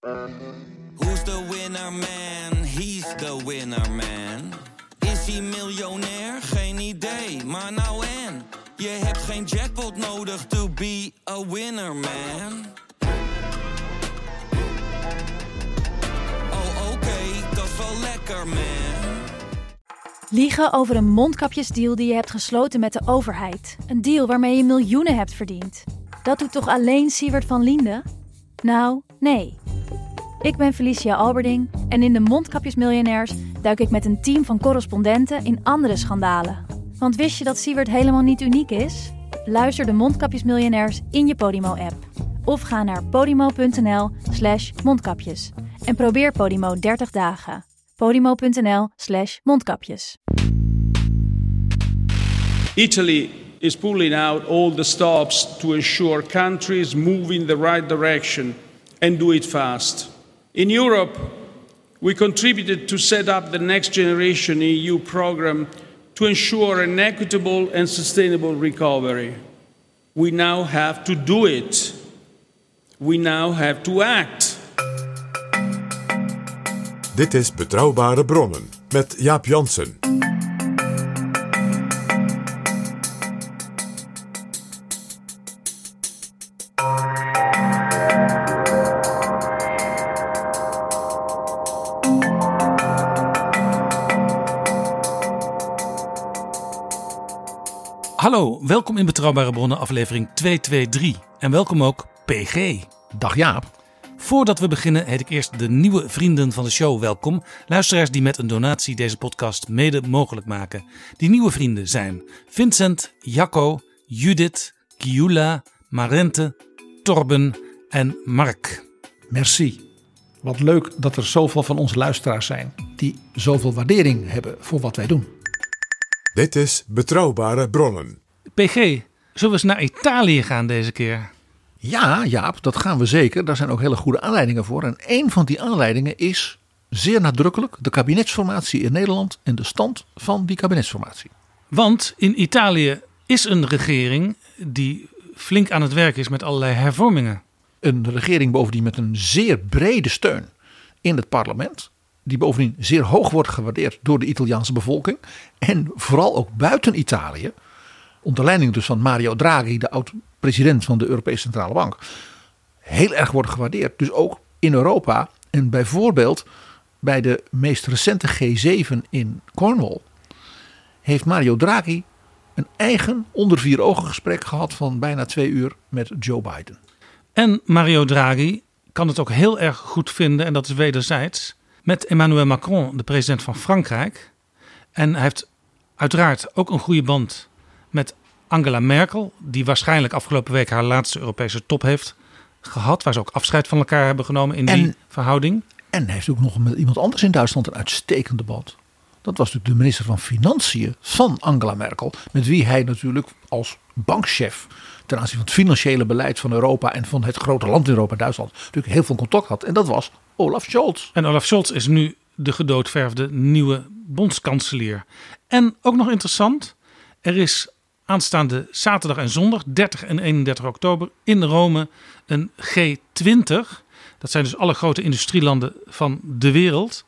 Who's the winner man? He's the winner man. Is hij miljonair? Geen idee, maar nou en. Je hebt geen jackpot nodig to be a winner man. Oh oké, dat is wel lekker man. Liegen over een mondkapjesdeal die je hebt gesloten met de overheid. Een deal waarmee je miljoenen hebt verdiend. Dat doet toch alleen Siewert van Liende? Nou, nee. Ik ben Felicia Alberding en in de Mondkapjesmiljonairs duik ik met een team van correspondenten in andere schandalen. Want wist je dat Siewert helemaal niet uniek is? Luister de Mondkapjesmiljonairs in je Podimo-app. Of ga naar podimo.nl slash mondkapjes. En probeer Podimo 30 dagen. podimo.nl slash mondkapjes. Italy is pulling out all the stops to ensure countries move in the right direction and do it fast. In Europe, we contributed to set up the Next Generation EU program to ensure an equitable and sustainable recovery. We now have to do it. We now have to act. Dit is Betrouwbare Bronnen met Jaap Jansen. Welkom in Betrouwbare Bronnen aflevering 223 en welkom ook PG. Dag Jaap. Voordat we beginnen heet ik eerst de nieuwe vrienden van de show welkom. Luisteraars die met een donatie deze podcast mede mogelijk maken. Die nieuwe vrienden zijn Vincent, Jacco, Judith, Giula, Marente, Torben en Mark. Merci. Wat leuk dat er zoveel van onze luisteraars zijn die zoveel waardering hebben voor wat wij doen. Dit is Betrouwbare Bronnen. PG, zullen we eens naar Italië gaan deze keer? Ja, Jaap, dat gaan we zeker. Daar zijn ook hele goede aanleidingen voor. En een van die aanleidingen is zeer nadrukkelijk de kabinetsformatie in Nederland en de stand van die kabinetsformatie. Want in Italië is een regering die flink aan het werk is met allerlei hervormingen. Een regering bovendien met een zeer brede steun in het parlement. Die bovendien zeer hoog wordt gewaardeerd door de Italiaanse bevolking. En vooral ook buiten Italië. Onder leiding dus van Mario Draghi, de oud-president van de Europese Centrale Bank. Heel erg wordt gewaardeerd. Dus ook in Europa. En bijvoorbeeld bij de meest recente G7 in Cornwall. Heeft Mario Draghi een eigen onder vier ogen gesprek gehad van bijna twee uur met Joe Biden. En Mario Draghi kan het ook heel erg goed vinden, en dat is wederzijds, met Emmanuel Macron, de president van Frankrijk. En hij heeft uiteraard ook een goede band met Angela Merkel, die waarschijnlijk afgelopen week haar laatste Europese top heeft gehad, waar ze ook afscheid van elkaar hebben genomen in die verhouding. En heeft ook nog met iemand anders in Duitsland een uitstekende band. Dat was natuurlijk de minister van Financiën van Angela Merkel. Met wie hij natuurlijk als bankchef ten aanzien van het financiële beleid van Europa en van het grote land in Europa, Duitsland, natuurlijk heel veel contact had. En dat was Olaf Scholz. En Olaf Scholz is nu de gedoodverfde nieuwe bondskanselier. En ook nog interessant, er is aanstaande zaterdag en zondag, 30 en 31 oktober, in Rome een G20. Dat zijn dus alle grote industrielanden van de wereld.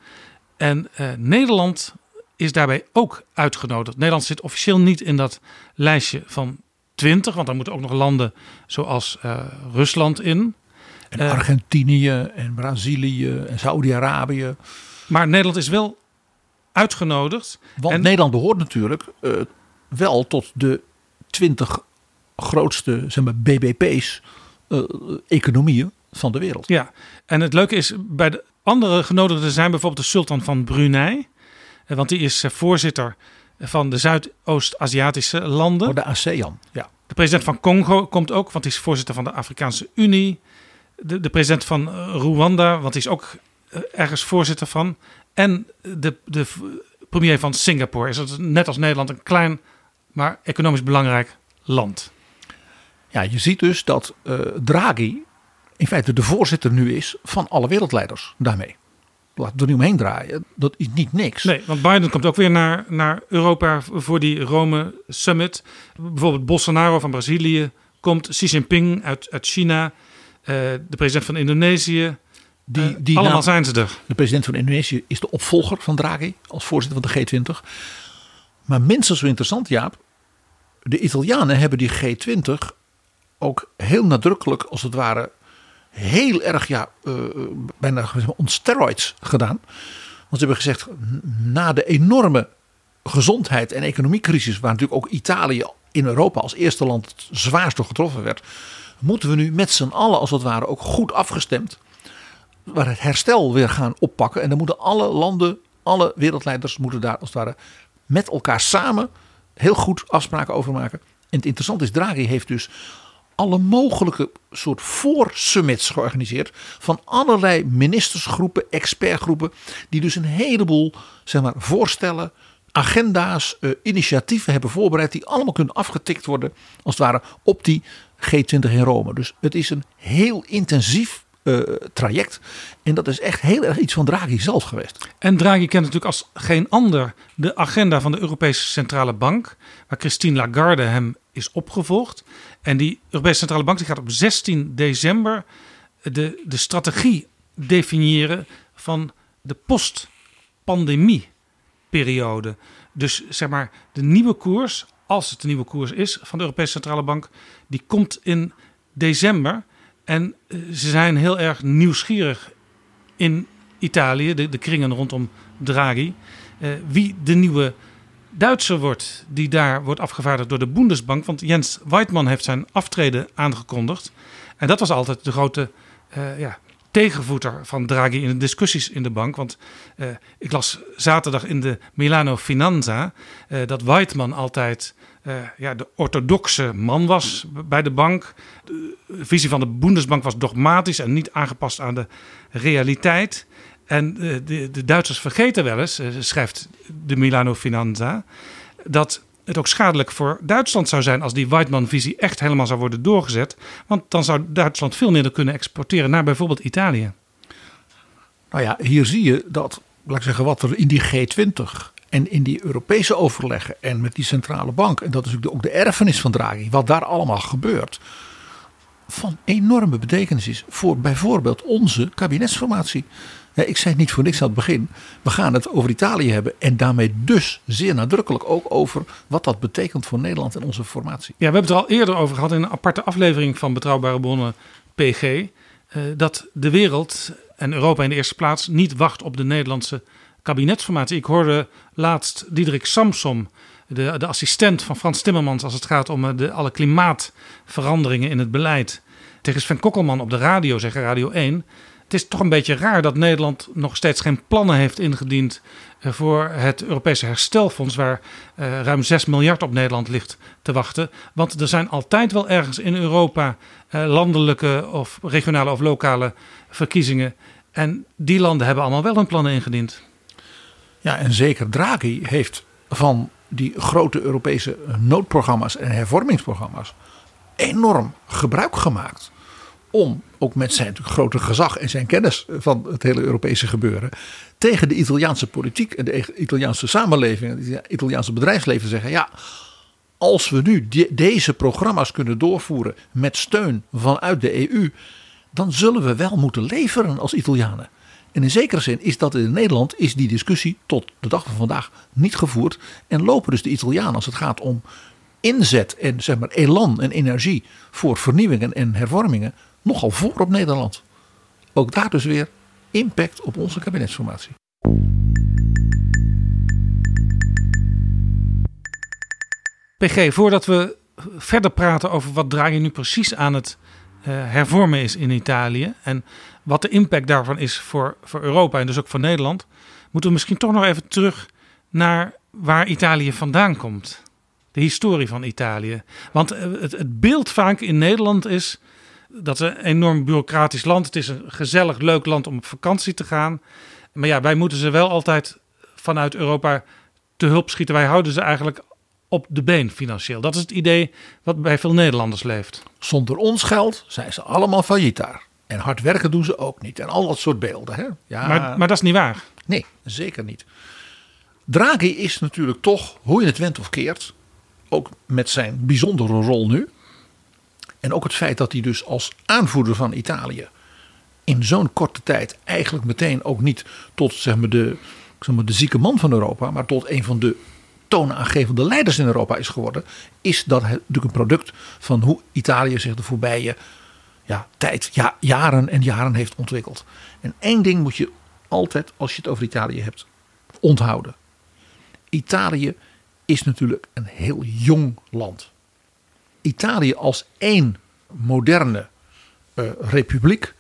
En eh, Nederland is daarbij ook uitgenodigd. Nederland zit officieel niet in dat lijstje van 20, want daar moeten ook nog landen zoals eh, Rusland in. En Eh. Argentinië en Brazilië en Saudi-Arabië. Maar Nederland is wel uitgenodigd. Want En- Nederland behoort natuurlijk eh, wel tot de 20 grootste zeg maar, BBP's, eh, economieën van de wereld. Ja, en het leuke is, bij de andere genodigden zijn bijvoorbeeld de sultan van Brunei. Eh, Want die is eh, voorzitter van de Zuidoost-Aziatische landen. Voor de ASEAN. Ja. De president van Congo komt ook, want hij is voorzitter van de Afrikaanse Unie. De, de president van Rwanda, want hij is ook ergens voorzitter van. En de, de premier van Singapore is dat net als Nederland een klein, maar economisch belangrijk land. ja, je ziet dus dat eh, Draghi in feite de voorzitter nu is van alle wereldleiders daarmee. Laten we er niet omheen draaien. Dat is niet niks. Nee, want Biden komt ook weer naar, naar Europa voor die Rome Summit. Bijvoorbeeld Bolsonaro van Brazilië komt, Xi Jinping uit, uit China, eh, de president van Indonesië, Die, Eh, die allemaal zijn ze er. De president van Indonesië is de opvolger van Draghi als voorzitter van de G20. Maar minstens zo interessant, Jaap. De Italianen hebben die G20 ook heel nadrukkelijk, als het ware, heel erg, ja, eh, bijna zeg maar, on steroids gedaan. Want ze hebben gezegd, na de enorme gezondheid en economiecrisis, waar natuurlijk ook Italië in Europa als eerste land het zwaarst door getroffen werd, moeten we nu met z'n allen, als het ware, ook goed afgestemd waar het herstel weer gaan oppakken. En dan moeten alle landen, alle wereldleiders moeten daar als het ware met elkaar samen heel goed afspraken over maken. En het interessante is, Draghi heeft dus alle mogelijke soort voorsummits georganiseerd van allerlei ministersgroepen, expertgroepen, die dus een heleboel zeg maar, voorstellen, agenda's, eh, initiatieven hebben voorbereid, die allemaal kunnen afgetikt worden als het ware op die G20 in Rome. Dus het is een heel intensief eh, traject. En dat is echt heel erg iets van Draghi zelf geweest. En Draghi kent natuurlijk als geen ander de agenda van de Europese Centrale Bank, waar Christine Lagarde hem is opgevolgd. En die Europese Centrale Bank die gaat op 16 december de, de strategie definiëren van de post-pandemie-periode. Dus zeg maar de nieuwe koers, als het de nieuwe koers is van de Europese Centrale Bank, die komt in december. En eh, ze zijn heel erg nieuwsgierig in Italië, de, de kringen rondom Draghi, eh, wie de nieuwe Duitser wordt die daar wordt afgevaardigd door de Bundesbank. Want Jens Weidmann heeft zijn aftreden aangekondigd. En dat was altijd de grote eh, ja, tegenvoeter van Draghi in de discussies in de bank. Want ik las zaterdag in de Milano Finanza dat Weidmann altijd eh, ja, de orthodoxe man was bij de bank. De visie van de Bundesbank was dogmatisch en niet aangepast aan de realiteit. En eh, de, de Duitsers vergeten wel eens, eh, schrijft de Milano Finanza, dat het ook schadelijk voor Duitsland zou zijn als die Weidmann-visie echt helemaal zou worden doorgezet. Want dan zou Duitsland veel minder kunnen exporteren naar bijvoorbeeld Italië. Nou ja, hier zie je dat, laat ik zeggen, wat er in die G20 en in die Europese overleggen en met die centrale bank, en dat is ook de, erfenis van Draghi, wat daar allemaal gebeurt, van enorme betekenis is voor bijvoorbeeld onze kabinetsformatie. Ik zei het niet voor niks aan het begin. We gaan het over Italië hebben en daarmee dus zeer nadrukkelijk ook over wat dat betekent voor Nederland en onze formatie. Ja, we hebben het er al eerder over gehad in een aparte aflevering van Betrouwbare Bronnen PG. eh, dat de wereld en Europa in de eerste plaats niet wacht op de Nederlandse kabinetsformatie. Ik hoorde laatst Diederik Samsom, de, de assistent van Frans Timmermans, als het gaat om eh, de, alle klimaatveranderingen in het beleid. Tegen Sven Kokkelman op de radio zeggen, Radio 1. Het is toch een beetje raar dat Nederland nog steeds geen plannen heeft ingediend eh, voor het Europese herstelfonds, waar eh, ruim 6 miljard op Nederland ligt te wachten. Want er zijn altijd wel ergens in Europa landelijke of regionale of lokale verkiezingen. En die landen hebben allemaal wel hun plannen ingediend. Ja, en zeker Draghi heeft van die grote Europese noodprogramma's en hervormingsprogramma's enorm gebruik gemaakt. Om ook met zijn grote gezag en zijn kennis van het hele Europese gebeuren. tegen de Italiaanse politiek en de Italiaanse samenleving en het Italiaanse bedrijfsleven zeggen: ja, als we nu de- deze programma's kunnen doorvoeren met steun vanuit de EU. dan zullen we wel moeten leveren als Italianen. En in zekere zin is dat in Nederland is die discussie tot de dag van vandaag niet gevoerd. En lopen dus de Italianen als het gaat om inzet en zeg maar elan en energie voor vernieuwingen en hervormingen nogal voor op Nederland. Ook daar dus weer impact op onze kabinetsformatie. PG, voordat we verder praten over wat Draghi nu precies aan het eh, hervormen is in Italië en wat de impact daarvan is voor, voor Europa en dus ook voor Nederland, moeten we misschien toch nog even terug naar waar Italië vandaan komt. De historie van Italië. Want eh, het, het beeld vaak in Nederland is dat het een enorm bureaucratisch land. Het is een gezellig, leuk land om op vakantie te gaan. Maar ja, wij moeten ze wel altijd vanuit Europa te hulp schieten. Wij houden ze eigenlijk op de been financieel. Dat is het idee wat bij veel Nederlanders leeft. Zonder ons geld zijn ze allemaal failliet daar. En hard werken doen ze ook niet. En al dat soort beelden. Hè? Ja, Maar, maar dat is niet waar. Nee, zeker niet. Draghi is natuurlijk toch, hoe je het went of keert, ook met zijn bijzondere rol nu. En ook het feit dat hij dus als aanvoerder van Italië in zo'n korte tijd eigenlijk meteen ook niet tot zeg maar, de, zeg maar, de zieke man van Europa, maar tot een van de toonaangevende leiders in Europa is geworden, is dat natuurlijk een product van hoe Italië zich de voorbije ja, tijd, ja, jaren en jaren heeft ontwikkeld. En één ding moet je altijd, als je het over Italië hebt, onthouden. Italië is natuurlijk een heel jong land. Italië als één moderne uh, republiek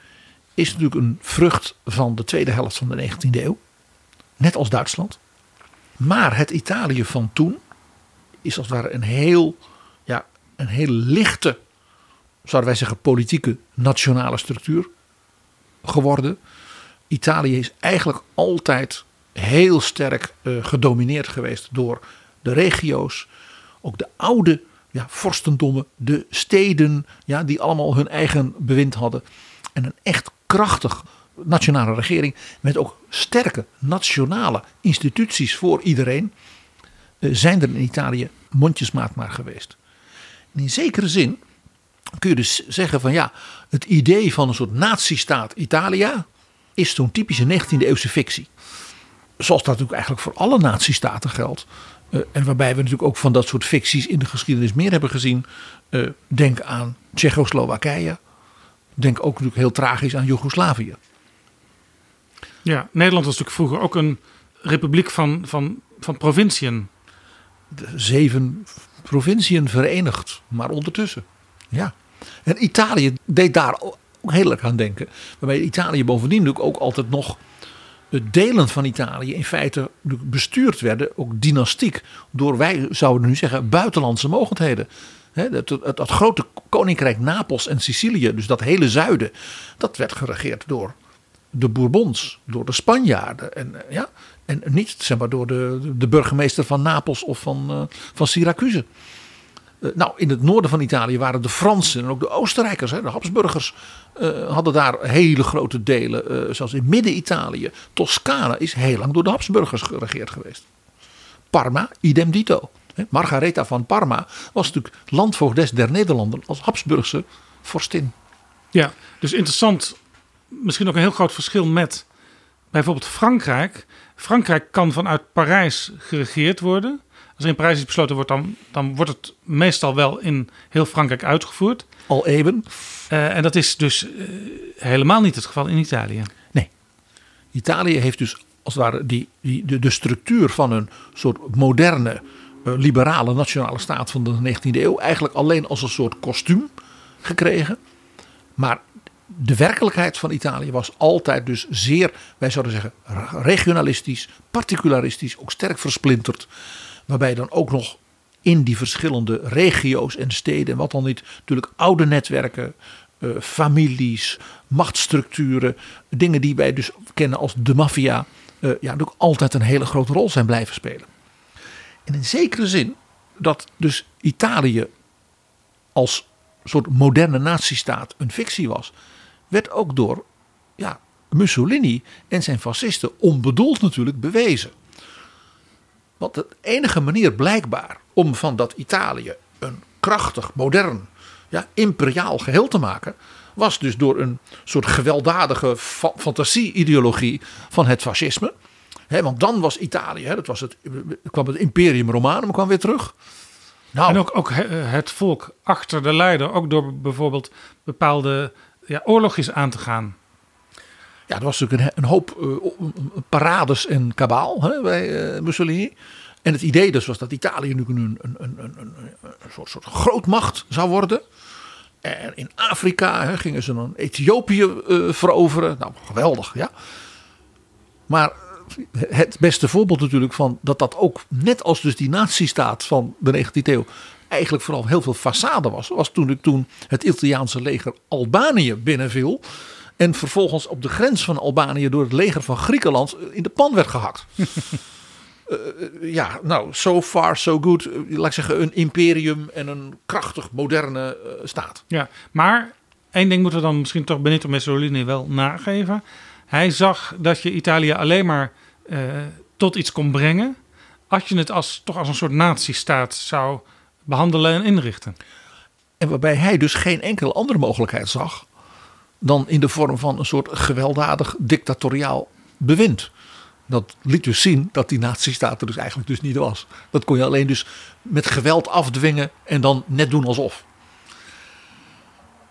is natuurlijk een vrucht van de tweede helft van de 19e eeuw. Net als Duitsland. Maar het Italië van toen is als het ware een heel, ja, een heel lichte, zouden wij zeggen, politieke nationale structuur geworden. Italië is eigenlijk altijd heel sterk uh, gedomineerd geweest door de regio's. Ook de oude ja, vorstendommen, de steden, ja, die allemaal hun eigen bewind hadden. En een echt krachtig nationale regering met ook sterke nationale instituties voor iedereen, eh, zijn er in Italië mondjesmaat maar geweest. in zekere zin kun je dus zeggen van ja, het idee van een soort nazistaat Italia is zo'n typische 19e eeuwse fictie. Zoals dat natuurlijk eigenlijk voor alle nazistaten geldt. Uh, en waarbij we natuurlijk ook van dat soort ficties in de geschiedenis meer hebben gezien. Uh, denk aan Tsjechoslowakije. Denk ook natuurlijk heel tragisch aan Joegoslavië. Ja, Nederland was natuurlijk vroeger ook een republiek van, van, van provinciën. De zeven provinciën verenigd, maar ondertussen. Ja. En Italië deed daar ook heel aan denken. Waarbij Italië bovendien natuurlijk ook altijd nog delen van Italië in feite bestuurd werden, ook dynastiek, door wij zouden nu zeggen buitenlandse mogendheden. Het, het, het, grote koninkrijk Napels en Sicilië, dus dat hele zuiden, dat werd geregeerd door de Bourbons, door de Spanjaarden. En, eh, ja, en niet zeg maar, door de, de burgemeester van Napels of van, uh, van Syracuse. Uh, nou, in het noorden van Italië waren de Fransen en ook de Oostenrijkers, de Habsburgers, uh, hadden daar hele grote delen. zoals in Midden-Italië. Toscane is heel lang door de Habsburgers geregeerd geweest. Parma, idem dito. Margaretha van Parma was natuurlijk landvoogdes der Nederlanden als Habsburgse vorstin. Ja, dus interessant misschien ook een heel groot verschil met bijvoorbeeld Frankrijk. Frankrijk kan vanuit Parijs geregeerd worden. Als er in Parijs iets besloten wordt, dan, dan wordt het meestal wel in heel Frankrijk uitgevoerd. Al even. Uh, en dat is dus uh, helemaal niet het geval in Italië. Nee. Italië heeft dus als het ware die, die, de, de structuur van een soort moderne, uh, liberale nationale staat van de 19e eeuw eigenlijk alleen als een soort kostuum gekregen. Maar de werkelijkheid van Italië was altijd dus zeer, wij zouden zeggen, regionalistisch, particularistisch, ook sterk versplinterd. Waarbij dan ook nog in die verschillende regio's en steden, wat dan niet, natuurlijk oude netwerken, uh, families, machtsstructuren, dingen die wij dus kennen als de maffia, uh, ja, natuurlijk altijd een hele grote rol zijn blijven spelen. En in zekere zin dat dus Italië als soort moderne nazistaat een fictie was, werd ook door ja, Mussolini en zijn fascisten onbedoeld natuurlijk bewezen. Want de enige manier blijkbaar om van dat Italië een krachtig, modern, ja, imperiaal geheel te maken, was dus door een soort gewelddadige fa fantasie-ideologie van het fascisme. want dan was Italië, dat was het, kwam het Imperium Romanum kwam weer terug. Nou, en ook, ook het volk achter de leider, ook door bijvoorbeeld bepaalde ja, oorlogjes aan te gaan. Ja, er was natuurlijk een, hoop uh, parades en kabaal hè, bij uh, Mussolini. En het idee dus was dat Italië nu een, een, een, een, soort, soort grootmacht zou worden. En in Afrika hè, gingen ze dan Ethiopië uh, veroveren. Nou, geweldig, ja. Maar het beste voorbeeld natuurlijk van dat dat ook, net als dus die nazistaat van de 19e eeuw, eigenlijk vooral heel veel façade was. Was toen, toen het Italiaanse leger Albanië binnenviel. En vervolgens op de grens van Albanië door het leger van Griekenland in de pan werd gehakt. uh, ja, nou, so far so good. laat ik zeggen, een imperium en een krachtig moderne uh, staat. Ja, maar één ding moeten we dan misschien toch Benito Mussolini wel nageven. Hij zag dat je Italië alleen maar tot iets kon brengen. Als je het als, toch als een soort nazistaat zou behandelen en inrichten. En waarbij hij dus geen enkele andere mogelijkheid zag dan in de vorm van een soort gewelddadig dictatoriaal bewind. Dat liet dus zien dat die nazistaat er dus eigenlijk dus niet was. Dat kon je alleen dus met geweld afdwingen en dan net doen alsof.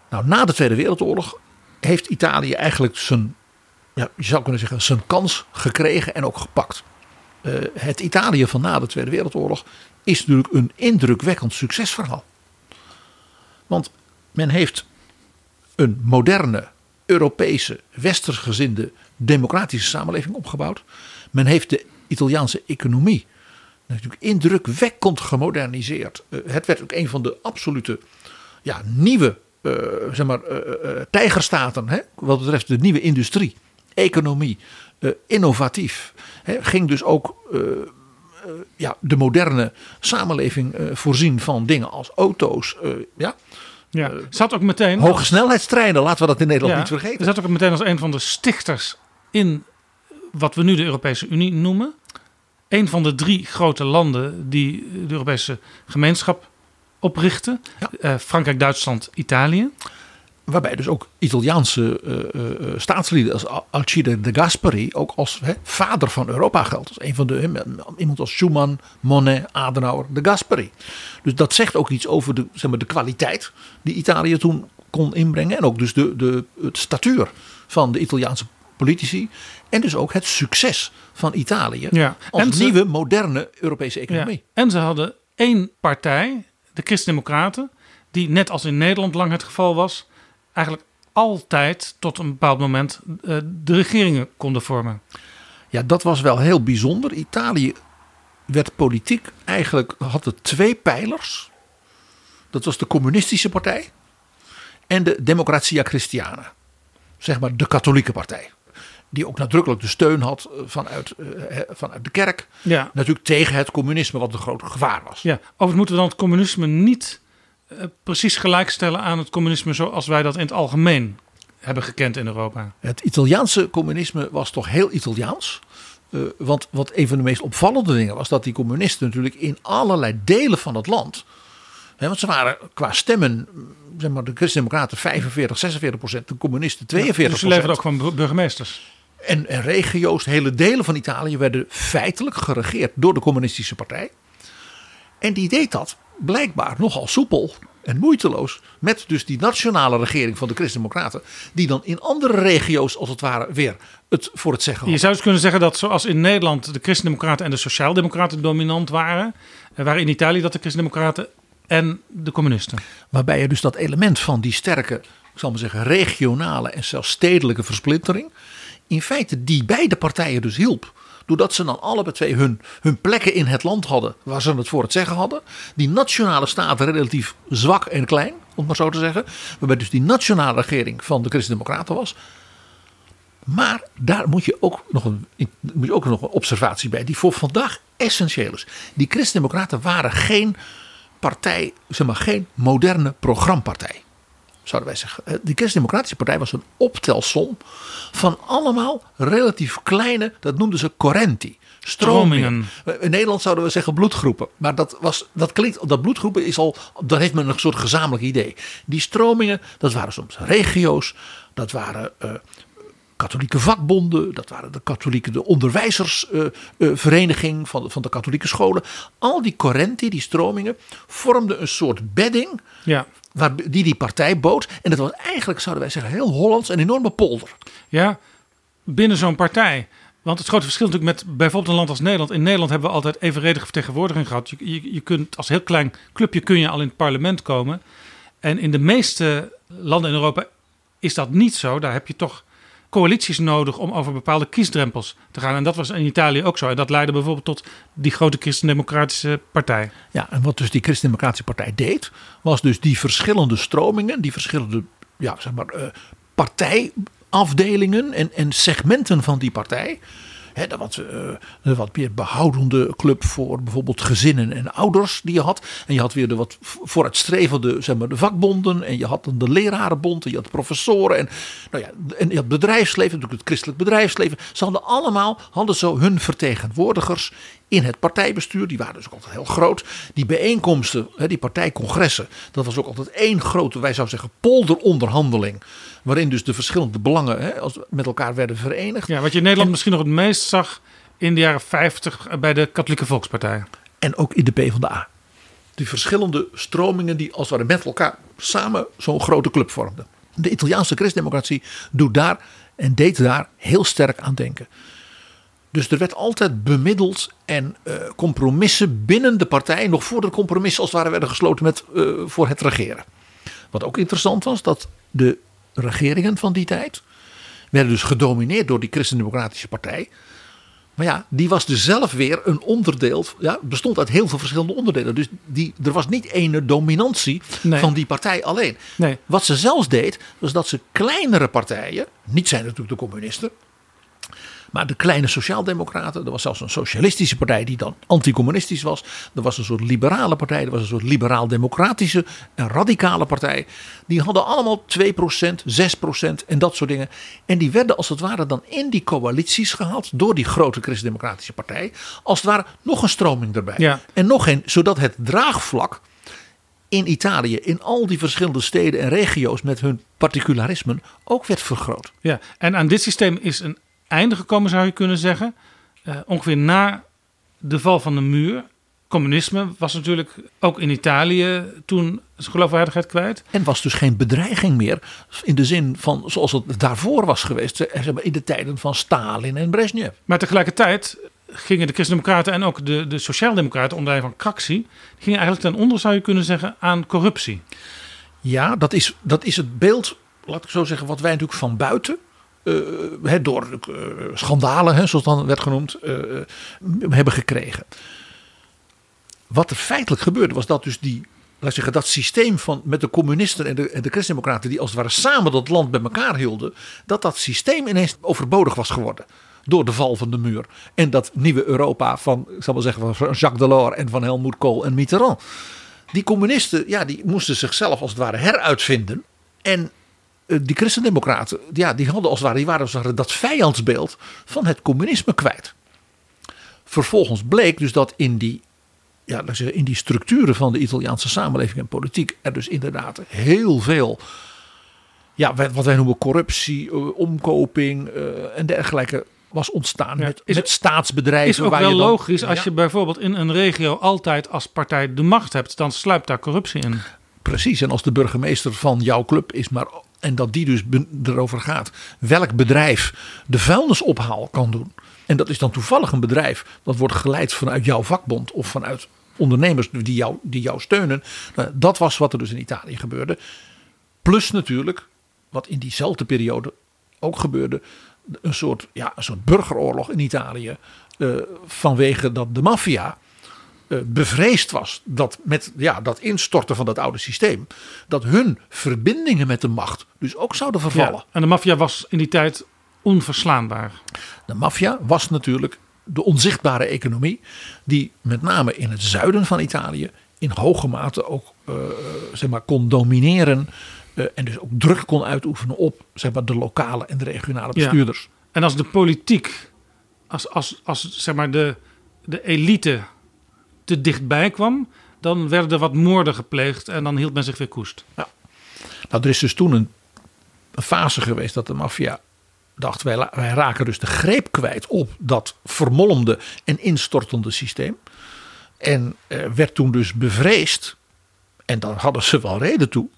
Nou, na de Tweede Wereldoorlog heeft Italië eigenlijk zijn, ja, je zou kunnen zeggen, zijn kans gekregen en ook gepakt. Uh, het Italië van na de Tweede Wereldoorlog is natuurlijk een indrukwekkend succesverhaal. Want men heeft een moderne, Europese, westersgezinde, democratische samenleving opgebouwd. Men heeft de Italiaanse economie natuurlijk indrukwekkend gemoderniseerd. Uh, het werd ook een van de absolute ja, nieuwe uh, zeg maar, uh, tijgerstaten hè, wat betreft de nieuwe industrie, economie, innovatief. Hè, ging dus ook ja, de moderne samenleving voorzien van dingen als auto's. ja. Ja, zat ook meteen. Hoge snelheidstreinen, laten we dat in Nederland niet vergeten. Er zat ook meteen als een van de stichters in wat we nu de Europese Unie noemen. Een van de drie grote landen die de Europese gemeenschap oprichten. Ja. Uh, Frankrijk, Duitsland, Italië. Waarbij dus ook Italiaanse uh, uh, staatslieden als Alcide de Gasperi ook als he, vader van Europa geldt. Als een van de, iemand als Schuman, Monet, Adenauer, de Gasperi. Dus dat zegt ook iets over de, zeg maar, de kwaliteit die Italië toen kon inbrengen. En ook dus de, de, het statuur van de Italiaanse politici. En dus ook het succes van Italië ja. als en nieuwe, moderne Europese economie. Ja. En ze hadden één partij, de Christen-Democraten, die net als in Nederland lang het geval was, eigenlijk altijd tot een bepaald moment uh, de regeringen konden vormen. Ja, dat was wel heel bijzonder. Italië werd politiek eigenlijk had het twee pijlers. Dat was de communistische partij en de Democratia Christiana. Zeg maar de katholieke partij die ook nadrukkelijk de steun had eh, vanuit, uh, vanuit de kerk. Ja. Natuurlijk tegen het communisme, wat een groot gevaar was. Ja, overigens moeten we dan het communisme niet precies gelijkstellen aan het communisme zoals wij dat in het algemeen hebben gekend in Europa. Het Italiaanse communisme was toch heel Italiaans. Uh, want wat een van de meest opvallende dingen was dat die communisten natuurlijk in allerlei delen van het land. Hè, want ze waren qua stemmen zeg maar, de Christen-Democraten 45, 46 procent, de communisten 42 ja, dus ze leverden ook van burgemeesters. En, en regio's, hele delen van Italië werden feitelijk geregeerd door de communistische partij. En die deed dat blijkbaar nogal soepel en moeiteloos met dus die nationale regering van de Christen-Democraten, die dan in andere regio's als het ware weer het voor het zeggen had. Je zou dus kunnen zeggen dat zoals in Nederland de Christen-Democraten en de Sociaaldemocraten dominant waren, eh, waren in Italië dat de Christen-Democraten en de communisten. Waarbij je dus dat element van die sterke, ik zal maar zeggen, regionale en zelfs stedelijke versplintering, in feite die beide partijen dus hielp. Doordat ze dan allebei twee hun, hun plekken in het land hadden waar ze het voor het zeggen hadden. Die nationale staten relatief zwak en klein, om maar zo te zeggen. Waarbij dus die nationale regering van de Christen-Democraten was. Maar daar moet je, ook nog een, moet ook nog een observatie bij, die voor vandaag essentieel is. Die Christen-Democraten waren geen partij, zeg maar geen moderne programmapartij zouden wij zeggen. Eh, de Christen-Democratische Partij was een optelsom van allemaal relatief kleine, dat noemden ze correnti. Stromingen. In Nederland zouden we zeggen bloedgroepen. Maar dat, was, dat klinkt, dat bloedgroepen is al, dan heeft men een soort gezamenlijk idee. Die stromingen, dat waren soms regio's, dat waren uh, katholieke vakbonden, dat waren de katholieke de onderwijzersvereniging uh, uh, van, van de katholieke scholen. Al die correnti, die stromingen, vormden een soort bedding ja die die partij bood. En dat was eigenlijk, zouden wij zeggen, heel Hollands, een enorme polder. Ja, binnen zo'n partij. Want het grote verschil natuurlijk met bijvoorbeeld een land als Nederland. In Nederland hebben we altijd evenredige vertegenwoordiging gehad. Je, je, je kunt als heel klein clubje kun je al in het parlement komen. En in de meeste landen in Europa is dat niet zo. Daar heb je toch coalities nodig om over bepaalde kiesdrempels te gaan. En dat was in Italië ook zo. En dat leidde bijvoorbeeld tot die grote Christendemocratische partij. Ja, en wat dus die Christendemocratische partij deed, was dus die verschillende stromingen, die verschillende ja, zeg maar, uh, partijafdelingen en, en segmenten van die partij Dat wat, uh, een wat meer behoudende club voor bijvoorbeeld gezinnen en ouders die je had. En je had weer de wat vooruitstrevende zeg maar, de vakbonden. En je had de lerarenbond. En je had professoren. En, nou ja, en je had bedrijfsleven, natuurlijk het christelijk bedrijfsleven. Ze hadden allemaal hadden zo hun vertegenwoordigers in het partijbestuur. Die waren dus ook altijd heel groot. Die bijeenkomsten, die partijcongressen, dat was ook altijd één grote, wij zouden zeggen, polderonderhandeling. Waarin dus de verschillende belangen als, met elkaar werden verenigd. Ja, wat je in Nederland misschien nog het meest zag in de jaren 50 bij de Katholieke Volkspartij. En ook in de PvdA. Die verschillende stromingen die als het ware met elkaar samen zo'n grote club vormden. De Italiaanse christendemocratie doet daar en deed daar heel sterk aan denken. Dus er werd altijd bemiddeld en uh, compromissen binnen de partij, nog voor de compromissen als het ware werden gesloten met, uh, voor het regeren. Wat ook interessant was, dat de regeringen van die tijd werden dus gedomineerd door die Christendemocratische Partij. Maar ja, die was dus zelf weer een onderdeel, ja, bestond uit heel veel verschillende onderdelen. Dus die, er was niet ene dominantie Nee. van die partij alleen. Nee. Wat ze zelfs deed, was dat ze kleinere partijen, niet zijn natuurlijk de communisten, maar de kleine sociaaldemocraten, er was zelfs een socialistische partij die dan anticommunistisch was. Er was een soort liberale partij, er was een soort liberaal-democratische en radicale partij. Die hadden allemaal 2%, 6% en dat soort dingen. En die werden als het ware dan in die coalities gehaald door die grote christendemocratische partij. Als het ware nog een stroming erbij. Ja. En nog een, zodat het draagvlak in Italië, in al die verschillende steden en regio's met hun particularismen ook werd vergroot. Ja, en aan dit systeem is een einde gekomen, zou je kunnen zeggen. Eh, ongeveer na de val van de muur. Communisme was natuurlijk ook in Italië toen zijn geloofwaardigheid kwijt. En was dus geen bedreiging meer in de zin van zoals het daarvoor was geweest. eh, zeg maar, In de tijden van Stalin en Brezhnev. Maar tegelijkertijd gingen de Christendemocraten en ook de, de Sociaaldemocraten onder leiding van Craxi... gingen eigenlijk ten onder, zou je kunnen zeggen, aan corruptie. Ja, dat is, dat is het beeld, laat ik zo zeggen, wat wij natuurlijk van buiten. Eh, hè, door eh, schandalen, zoals dan werd genoemd, eh, hebben gekregen. Wat er feitelijk gebeurde, was dat dus die, laat zeggen, dat systeem van met de communisten en de, en de christendemocraten, die als het ware samen dat land bij elkaar hielden, dat dat systeem ineens overbodig was geworden. Door de val van de muur. En dat nieuwe Europa van, ik zal maar zeggen, van Jacques Delors en van Helmut Kohl en Mitterrand. Die communisten, ja, die moesten zichzelf als het ware heruitvinden. En eh, die christendemocraten, ja, die hadden als het ware, die waren als het ware dat vijandsbeeld van het communisme kwijt. Vervolgens bleek dus dat in die, ja, in die structuren van de Italiaanse samenleving en politiek er dus inderdaad heel veel, ja, wat wij noemen corruptie, eh, omkoping eh, en dergelijke was ontstaan. Ja, met, is- met staatsbedrijven. Is ook waar wel je dan- logisch, als Ja. je bijvoorbeeld in een regio altijd als partij de macht hebt... dan sluipt daar corruptie in. Precies, en als de burgemeester van jouw club is, maar, en dat die dus erover gaat welk bedrijf de vuilnisophaal kan doen. En dat is dan toevallig een bedrijf dat wordt geleid vanuit jouw vakbond of vanuit ondernemers die jou, die jou steunen. Nou, dat was wat er dus in Italië gebeurde. Plus natuurlijk, wat in diezelfde periode ook gebeurde, een soort, ja, een soort burgeroorlog in Italië. eh, vanwege dat de maffia bevreesd was dat met ja, dat instorten van dat oude systeem, dat hun verbindingen met de macht dus ook zouden vervallen. Ja, en de maffia was in die tijd onverslaanbaar. De maffia was natuurlijk de onzichtbare economie, die met name in het zuiden van Italië in hoge mate ook eh, zeg maar, kon domineren. eh, en dus ook druk kon uitoefenen op zeg maar, de lokale en de regionale Ja. bestuurders. En als de politiek, als, als, als zeg maar de, de elite te dichtbij kwam, dan werden er wat moorden gepleegd en dan hield men zich weer koest. Nou, er is dus toen een, fase geweest dat de maffia dacht: wij, wij raken dus de greep kwijt op dat vermolmde en instortende systeem. En eh, werd toen dus bevreesd, en daar hadden ze wel reden toe,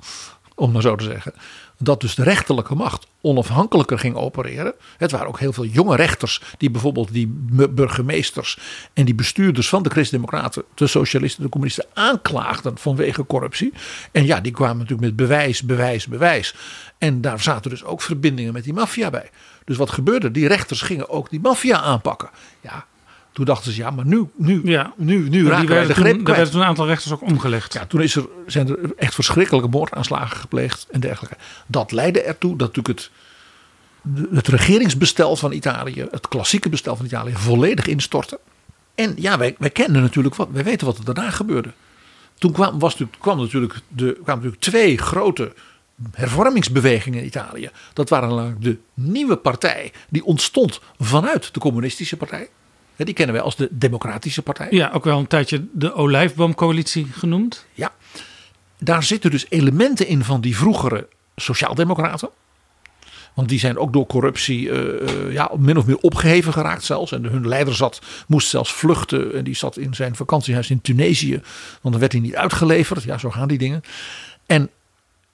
om maar zo te zeggen, dat dus de rechterlijke macht onafhankelijker ging opereren. Het waren ook heel veel jonge rechters die bijvoorbeeld die bu- burgemeesters en die bestuurders van de Christen-Democraten, de Socialisten, de Communisten aanklaagden vanwege corruptie. En ja, die kwamen natuurlijk met bewijs, bewijs, bewijs. En daar zaten dus ook verbindingen met die maffia bij. Dus wat gebeurde? Die rechters gingen ook die maffia aanpakken. Ja, toen dachten ze, ja, maar nu, nu, Ja. nu, nu raken wij de werden toen, kwijt. werden toen een aantal rechters ook omgelegd. Ja, toen is er, zijn er echt verschrikkelijke moordaanslagen gepleegd en dergelijke. Dat leidde ertoe dat natuurlijk het, het regeringsbestel van Italië, het klassieke bestel van Italië, volledig instortte. En ja, wij, wij kennen natuurlijk wat, wij weten wat er daarna gebeurde. Toen kwam, was, kwam natuurlijk de, kwamen natuurlijk twee grote hervormingsbewegingen in Italië. Dat waren de nieuwe partij die ontstond vanuit de communistische partij. Die kennen wij als de Democratische Partij. Ja, ook wel een tijdje de Olijfboomcoalitie genoemd. Ja. Daar zitten dus elementen in van die vroegere Sociaaldemocraten. Want die zijn ook door corruptie eh, eh, ja, min of meer opgeheven geraakt zelfs. En hun leider zat, moest zelfs vluchten. En die zat in zijn vakantiehuis in Tunesië. Want dan werd hij niet uitgeleverd. Ja, zo gaan die dingen. En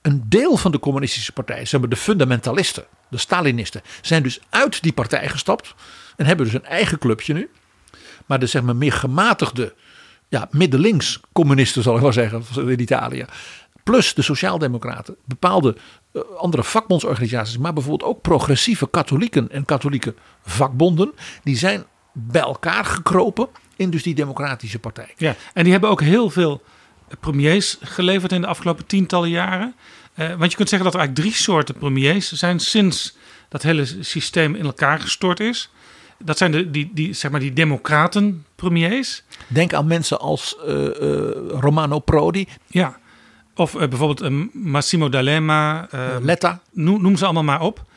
een deel van de communistische partij, zeg maar de fundamentalisten, de Stalinisten, zijn dus uit die partij gestapt. En hebben dus een eigen clubje nu. Maar de zeg maar meer gematigde, ja, middenlinks communisten zal ik wel zeggen in Italië. Plus de sociaaldemocraten, bepaalde eh, andere vakbondsorganisaties, maar bijvoorbeeld ook progressieve katholieken en katholieke vakbonden. Die zijn bij elkaar gekropen in dus die democratische partij. Ja, en die hebben ook heel veel premiers geleverd in de afgelopen tientallen jaren. Eh, want je kunt zeggen dat er eigenlijk drie soorten premiers zijn sinds dat hele systeem in elkaar gestort is. Dat zijn de, die, die, zeg maar die democraten-premiers. Denk aan mensen als eh, eh, Romano Prodi, Ja. Of eh, bijvoorbeeld Massimo D'Alema. Letta. noem, noem ze allemaal maar op.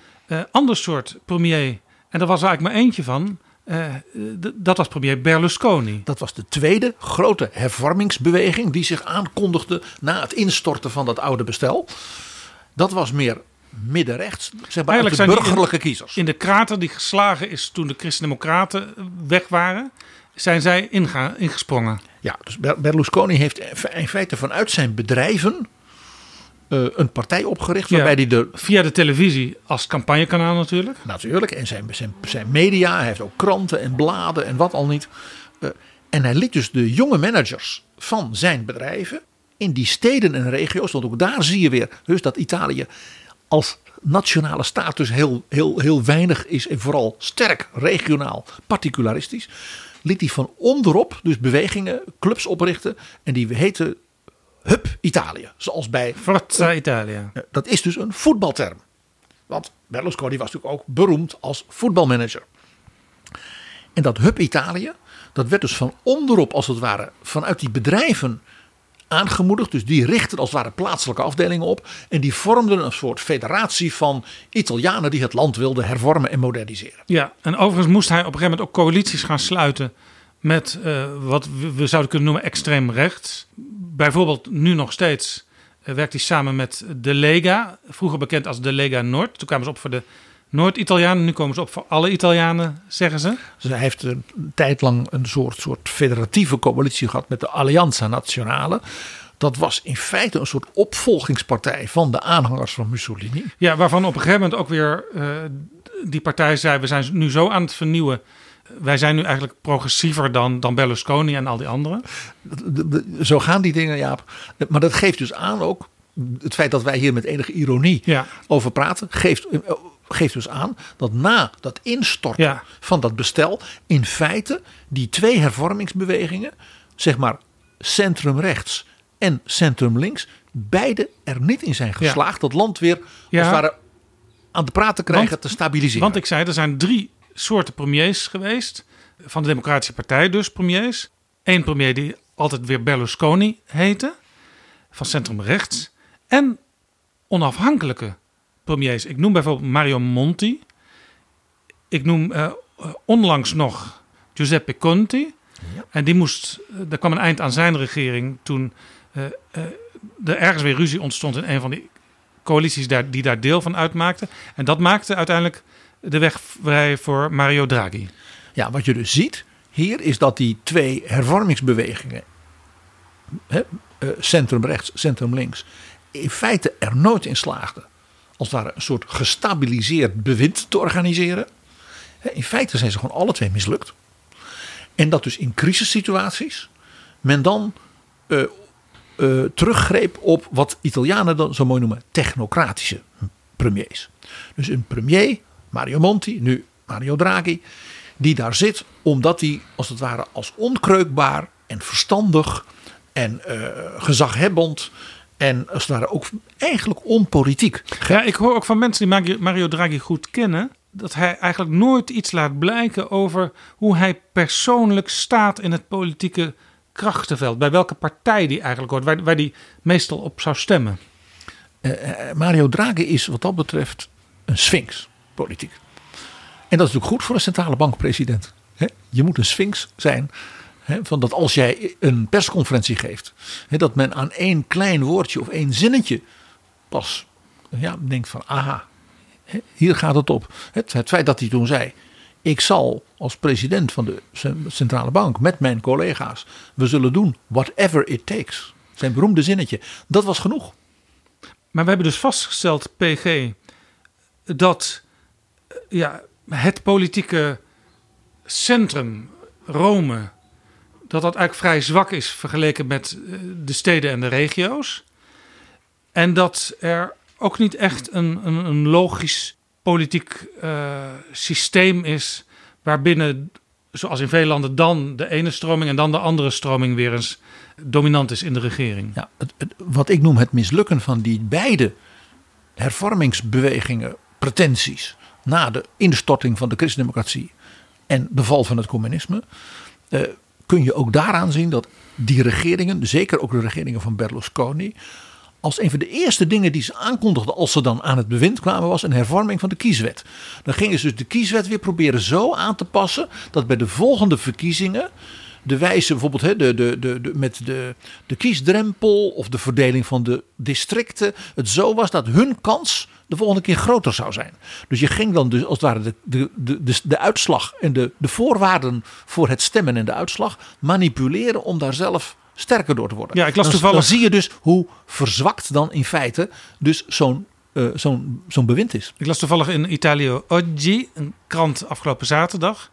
Ander soort premier. En er was eigenlijk maar eentje van. dat was premier Berlusconi. Dat was de tweede grote hervormingsbeweging die zich aankondigde na het instorten van dat oude bestel. Dat was meer middenrechts, zeg maar Eigenlijk de die in- burgerlijke kiezers. In de krater die geslagen is toen de Christen-Democraten weg waren, zijn zij inga- ingesprongen. Ja, dus Ber- Berlusconi heeft in feite vanuit zijn bedrijven eh, een partij opgericht Ja. waarbij hij de Via de televisie als campagnekanaal natuurlijk. Natuurlijk, en zijn, zijn, zijn media, hij heeft ook kranten en bladen en wat al niet. Eh, en hij liet dus de jonge managers van zijn bedrijven in die steden en regio's, want ook daar zie je weer dus dat Italië als nationale staat dus heel, heel, heel weinig is en vooral sterk regionaal particularistisch. Liet hij van onderop dus bewegingen, clubs oprichten en die heten Hub Italië. Zoals bij Forza Italia. Dat is dus een voetbalterm. Want Berlusconi was natuurlijk ook beroemd als voetbalmanager. En dat Hub Italië, dat werd dus van onderop als het ware vanuit die bedrijven aangemoedigd. Dus die richtten als het ware plaatselijke afdelingen op. En die vormden een soort federatie van Italianen die het land wilden hervormen en moderniseren. Ja, en overigens moest hij op een gegeven moment ook coalities gaan sluiten met eh, wat we, zouden kunnen noemen extreem rechts. Bijvoorbeeld nu nog steeds eh, werkt hij samen met de Lega, vroeger bekend als de Lega Noord. Toen kwamen ze op voor de Noord-Italianen, nu komen ze op voor alle Italianen, zeggen ze. Hij heeft een tijd lang een soort, soort federatieve coalitie gehad met de Alleanza Nazionale. Dat was in feite een soort opvolgingspartij van de aanhangers van Mussolini. Ja, waarvan op een gegeven moment ook weer eh, die partij zei: we zijn nu zo aan het vernieuwen. Wij zijn nu eigenlijk progressiever dan, dan Berlusconi en al die anderen. De- de- Zo gaan die dingen, Jaap. Maar dat geeft dus aan ook. Het feit dat wij hier met enige ironie Ja. over praten, geeft, eh, geeft dus aan dat na dat instorten Ja. van dat bestel, in feite die twee hervormingsbewegingen, zeg maar centrum-rechts en centrum-links, beide er niet in zijn geslaagd dat land weer Ja. als het ware aan de praat te krijgen, Want- te stabiliseren. Want ik zei, er zijn drie soorten premiers geweest. Van de Democratische Partij dus premiers. Eén premier die altijd weer Berlusconi heette. Van centrum rechts. En onafhankelijke premiers. Ik noem bijvoorbeeld Mario Monti. Ik noem eh, onlangs nog Giuseppe Conti. Ja. En die moest, er kwam een eind aan zijn regering toen eh, eh, er ergens weer ruzie ontstond in een van die coalities daar, die daar deel van uitmaakten. En dat maakte uiteindelijk de weg vrij voor Mario Draghi. Ja, wat je dus ziet hier is dat die twee hervormingsbewegingen, hè, eh, centrum rechts, centrum links, in feite er nooit in slaagden als het een soort gestabiliseerd bewind te organiseren. In feite zijn ze gewoon alle twee mislukt. En dat dus in crisissituaties men dan eh, eh, teruggreep op wat Italianen dan zo mooi noemen technocratische premiers. Dus een premier, Mario Monti, nu Mario Draghi, die daar zit omdat hij als het ware als onkreukbaar en verstandig en eh, gezaghebbend en als het ware ook eigenlijk onpolitiek. Ja, ik hoor ook van mensen die Mario- Draghi goed kennen. dat hij eigenlijk nooit iets laat blijken over hoe hij persoonlijk staat in het politieke krachtenveld. Bij welke partij die eigenlijk hoort, waar, waar die meestal op zou stemmen. Eh, Mario Draghi is wat dat betreft een sphinx, politiek. En dat is natuurlijk goed voor een centrale bankpresident. Je moet een sphinx zijn. Van dat als jij een persconferentie geeft, dat men aan één klein woordje of één zinnetje pas ja, denkt van aha, hier gaat het op. Het, het feit dat hij toen zei, ik zal als president van de centrale bank met mijn collega's, we zullen doen whatever it takes. Zijn beroemde zinnetje, dat was genoeg. Maar we hebben dus vastgesteld, PG, dat eh, ja, het politieke centrum, Rome, dat dat eigenlijk vrij zwak is vergeleken met eh, de steden en de regio's. En dat er ook niet echt een, een, een logisch politiek uh, systeem is waarbinnen, zoals in veel landen, dan de ene stroming en dan de andere stroming weer eens dominant is in de regering. Ja, wat ik noem het mislukken van die beide hervormingsbewegingen, pretenties, na de instorting van de christendemocratie en de val van het communisme, uh, kun je ook daaraan zien dat die regeringen, zeker ook de regeringen van Berlusconi, als een van de eerste dingen die ze aankondigden als ze dan aan het bewind kwamen was een hervorming van de kieswet. Dan gingen ze dus de kieswet weer proberen zo aan te passen dat bij de volgende verkiezingen de wijze bijvoorbeeld de, de, de, de, met de, de kiesdrempel of de verdeling van de districten het zo was dat hun kans de volgende keer groter zou zijn. Dus je ging dan dus als het ware de, de, de, de, de uitslag en de, de voorwaarden voor het stemmen en de uitslag manipuleren om daar zelf sterker door te worden. Ja, ik las dan, toevallig. dan zie je dus hoe verzwakt dan in feite dus zo'n uh, zo'n zo'n bewind is. Ik las toevallig in Italia Oggi, een krant afgelopen zaterdag,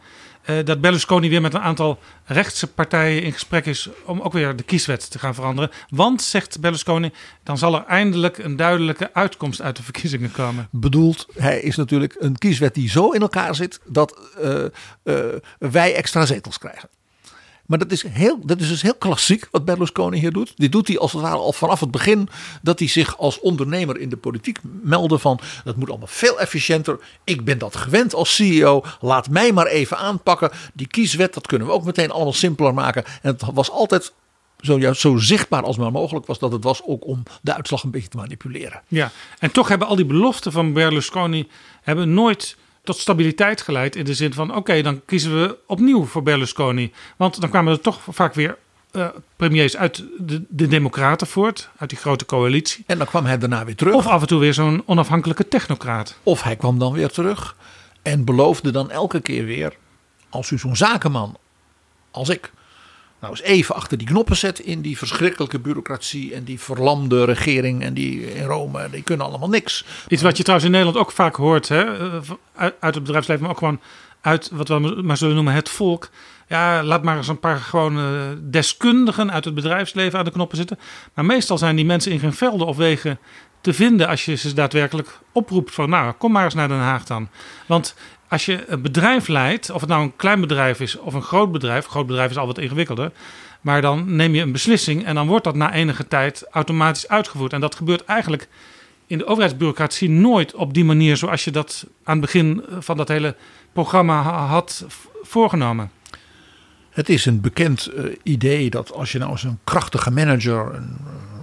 dat Berlusconi weer met een aantal rechtse partijen in gesprek is om ook weer de kieswet te gaan veranderen. Want, zegt Berlusconi, dan zal er eindelijk een duidelijke uitkomst uit de verkiezingen komen. Bedoeld, hij is natuurlijk een kieswet die zo in elkaar zit dat uh, wij extra zetels krijgen. Maar dat is, heel, dat is dus heel klassiek wat Berlusconi hier doet. Dit doet hij als het ware al vanaf het begin dat hij zich als ondernemer in de politiek meldde van dat moet allemaal veel efficiënter. Ik ben dat gewend als CEO. Laat mij maar even aanpakken. Die kieswet, dat kunnen we ook meteen allemaal simpeler maken. En het was altijd zo, zo zichtbaar als maar mogelijk was dat het was ook om de uitslag een beetje te manipuleren. Ja, en toch hebben al die beloften van Berlusconi hebben nooit tot stabiliteit geleid. In de zin van: oké, okay, dan kiezen we opnieuw voor Berlusconi. Want dan kwamen er toch vaak weer uh, premiers uit de, de Democraten voort, uit die grote coalitie. En dan kwam hij daarna weer terug. Of af en toe weer zo'n onafhankelijke technocraat. Of hij kwam dan weer terug en beloofde dan elke keer weer: als u zo'n zakenman als ik nou eens even achter die knoppen zet in die verschrikkelijke bureaucratie en die verlamde regering en die in Rome, die kunnen allemaal niks. Iets wat je trouwens in Nederland ook vaak hoort, hè? uit het bedrijfsleven, maar ook gewoon uit wat we maar zullen noemen het volk. Ja, laat maar eens een paar gewone deskundigen uit het bedrijfsleven aan de knoppen zitten. Maar meestal zijn die mensen in geen velden of wegen te vinden als je ze daadwerkelijk oproept van nou, kom maar eens naar Den Haag dan. Want als je een bedrijf leidt, of het nou een klein bedrijf is of een groot bedrijf, een groot bedrijf is al wat ingewikkelder, maar dan neem je een beslissing en dan wordt dat na enige tijd automatisch uitgevoerd. En dat gebeurt eigenlijk in de overheidsbureaucratie nooit op die manier zoals je dat aan het begin van dat hele programma had voorgenomen. Het is een bekend uh, idee dat als je nou eens een krachtige manager, een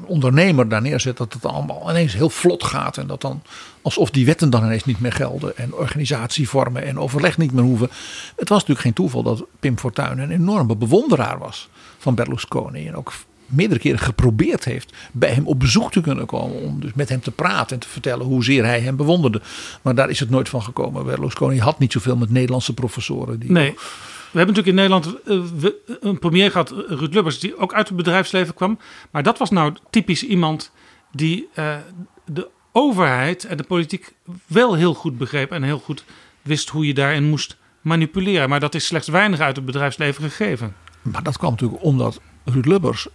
ondernemer daar neerzet, dat het allemaal ineens heel vlot gaat. En dat dan alsof die wetten dan ineens niet meer gelden. En organisatievormen en overleg niet meer hoeven. Het was natuurlijk geen toeval dat Pim Fortuyn een enorme bewonderaar was van Berlusconi. En ook meerdere keren geprobeerd heeft bij hem op bezoek te kunnen komen. Om dus met hem te praten en te vertellen hoezeer hij hem bewonderde. Maar daar is het nooit van gekomen. Berlusconi had niet zoveel met Nederlandse professoren. Die nee. We hebben natuurlijk in Nederland uh, een premier gehad, Ruud Lubbers, die ook uit het bedrijfsleven kwam. Maar dat was nou typisch iemand die uh, de overheid en de politiek wel heel goed begreep en heel goed wist hoe je daarin moest manipuleren. Maar dat is slechts weinig uit het bedrijfsleven gegeven. Maar dat kwam natuurlijk omdat Ruud Lubbers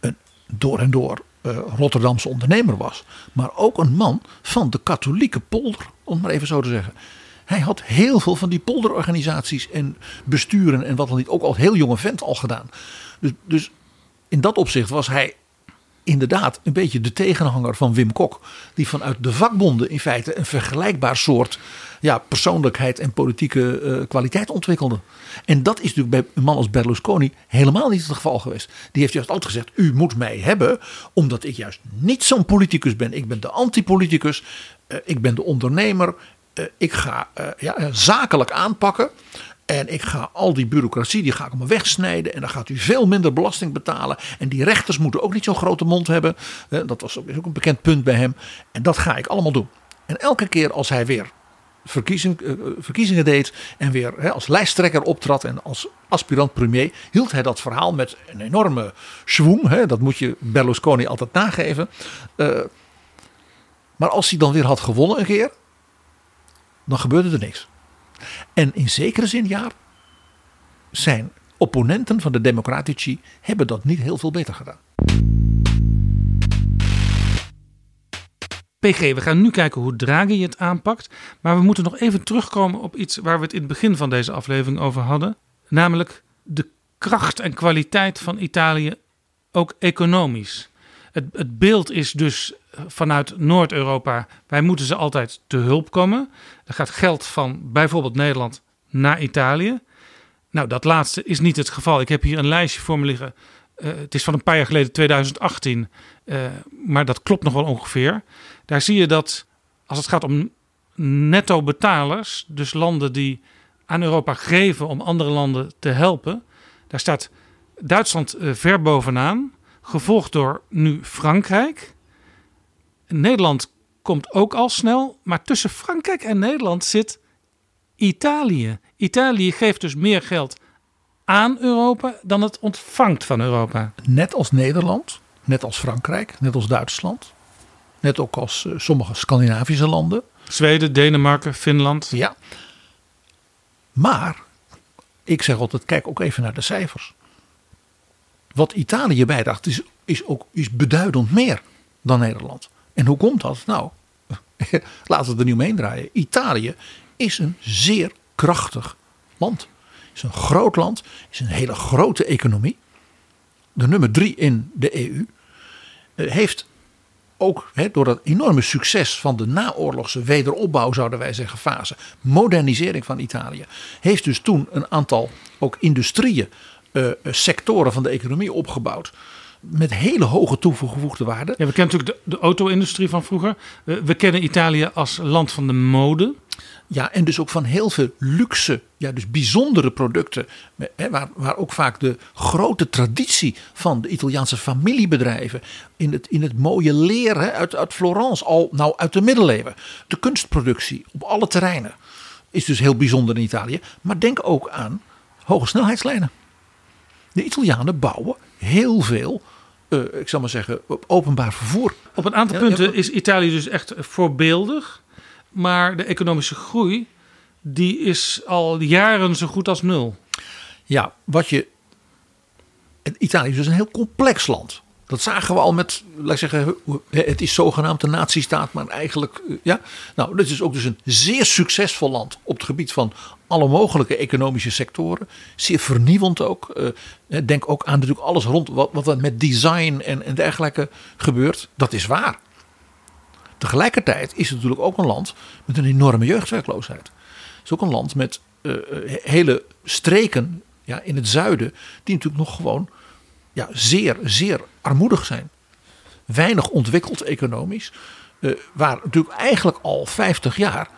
een door en door uh, Rotterdamse ondernemer was. Maar ook een man van de katholieke polder, om maar even zo te zeggen. Hij had heel veel van die polderorganisaties en besturen en wat dan niet ook al heel jonge vent al gedaan. Dus, dus in dat opzicht was hij inderdaad een beetje de tegenhanger van Wim Kok. Die vanuit de vakbonden in feite een vergelijkbaar soort ja, persoonlijkheid en politieke uh, kwaliteit ontwikkelde. En dat is natuurlijk bij een man als Berlusconi helemaal niet het geval geweest. Die heeft juist altijd gezegd: U moet mij hebben, omdat ik juist niet zo'n politicus ben. Ik ben de antipoliticus, uh, ik ben de ondernemer. Uh, ik ga ja, zakelijk aanpakken. En ik ga al die bureaucratie, die ga ik allemaal wegsnijden. En dan gaat u veel minder belasting betalen. En die rechters moeten ook niet zo'n grote mond hebben. Eh, Dat was ook, is ook een bekend punt bij hem. En dat ga ik allemaal doen. En elke keer als hij weer verkiezing, eh, verkiezingen deed. En weer als lijsttrekker optrad en als aspirant premier. Hield hij dat verhaal met een enorme schwung. Dat moet je Berlusconi altijd nageven. Eh, maar als hij dan weer had gewonnen een keer. Dan gebeurde er niks. En in zekere zin ja. Zijn opponenten van de Democratici hebben dat niet heel veel beter gedaan. PG, we gaan nu kijken hoe Draghi het aanpakt. Maar we moeten nog even terugkomen op iets waar we het in het begin van deze aflevering over hadden. Namelijk de kracht en kwaliteit van Italië, ook economisch. Het, het beeld is dus vanuit Noord-Europa, wij moeten ze altijd te hulp komen. Er gaat geld van bijvoorbeeld Nederland naar Italië. Nou, dat laatste is niet het geval. Ik heb hier een lijstje voor me liggen. Uh, het is van een paar jaar geleden, 2018. Uh, maar dat klopt nog wel ongeveer. Daar zie je dat als het gaat om netto betalers, dus landen die aan Europa geven om andere landen te helpen, daar staat Duitsland uh, ver bovenaan, gevolgd door nu Frankrijk. Nederland komt ook al snel, maar tussen Frankrijk en Nederland zit Italië. Italië geeft dus meer geld aan Europa dan het ontvangt van Europa. Net als Nederland, net als Frankrijk, net als Duitsland. Net ook als uh, sommige Scandinavische landen. Zweden, Denemarken, Finland. Ja. Maar, ik zeg altijd, kijk ook even naar de cijfers. Wat Italië bijdraagt is, is ook is beduidend meer dan Nederland. En hoe komt dat? Nou, laten we er nu omheen draaien. Italië is een zeer krachtig land. is een groot land, is een hele grote economie. De nummer drie in de EU. Heeft ook door dat enorme succes van de naoorlogse wederopbouw, zouden wij zeggen, fase, modernisering van Italië, heeft dus toen een aantal ook industrieën, uh, sectoren van de economie opgebouwd. Met hele hoge toegevoegde waarde. Ja, we kennen natuurlijk de, de auto-industrie van vroeger. We, we kennen Italië als land van de mode. Ja, en dus ook van heel veel luxe, ja, dus bijzondere producten. Hè, waar, waar ook vaak de grote traditie van de Italiaanse familiebedrijven. in het, in het mooie leer hè, uit, uit Florence, al nou uit de middeleeuwen. De kunstproductie op alle terreinen is dus heel bijzonder in Italië. Maar denk ook aan hoge snelheidslijnen. De Italianen bouwen heel veel. Uh, ik zal maar zeggen, op openbaar vervoer. Op een aantal punten ja, is Italië dus echt voorbeeldig. Maar de economische groei, die is al jaren zo goed als nul. Ja, wat je. Italië is dus een heel complex land. Dat zagen we al met, laat ik zeggen, het is zogenaamd een nazistaat, maar eigenlijk, ja. Nou, dit is ook dus een zeer succesvol land op het gebied van alle mogelijke economische sectoren. Zeer vernieuwend ook. Denk ook aan natuurlijk alles rond wat, wat er met design en, en dergelijke gebeurt. Dat is waar. Tegelijkertijd is het natuurlijk ook een land met een enorme jeugdwerkloosheid. Het is ook een land met uh, hele streken ja, in het zuiden die natuurlijk nog gewoon ja, zeer, zeer armoedig zijn. Weinig ontwikkeld economisch. Waar natuurlijk eigenlijk al 50 jaar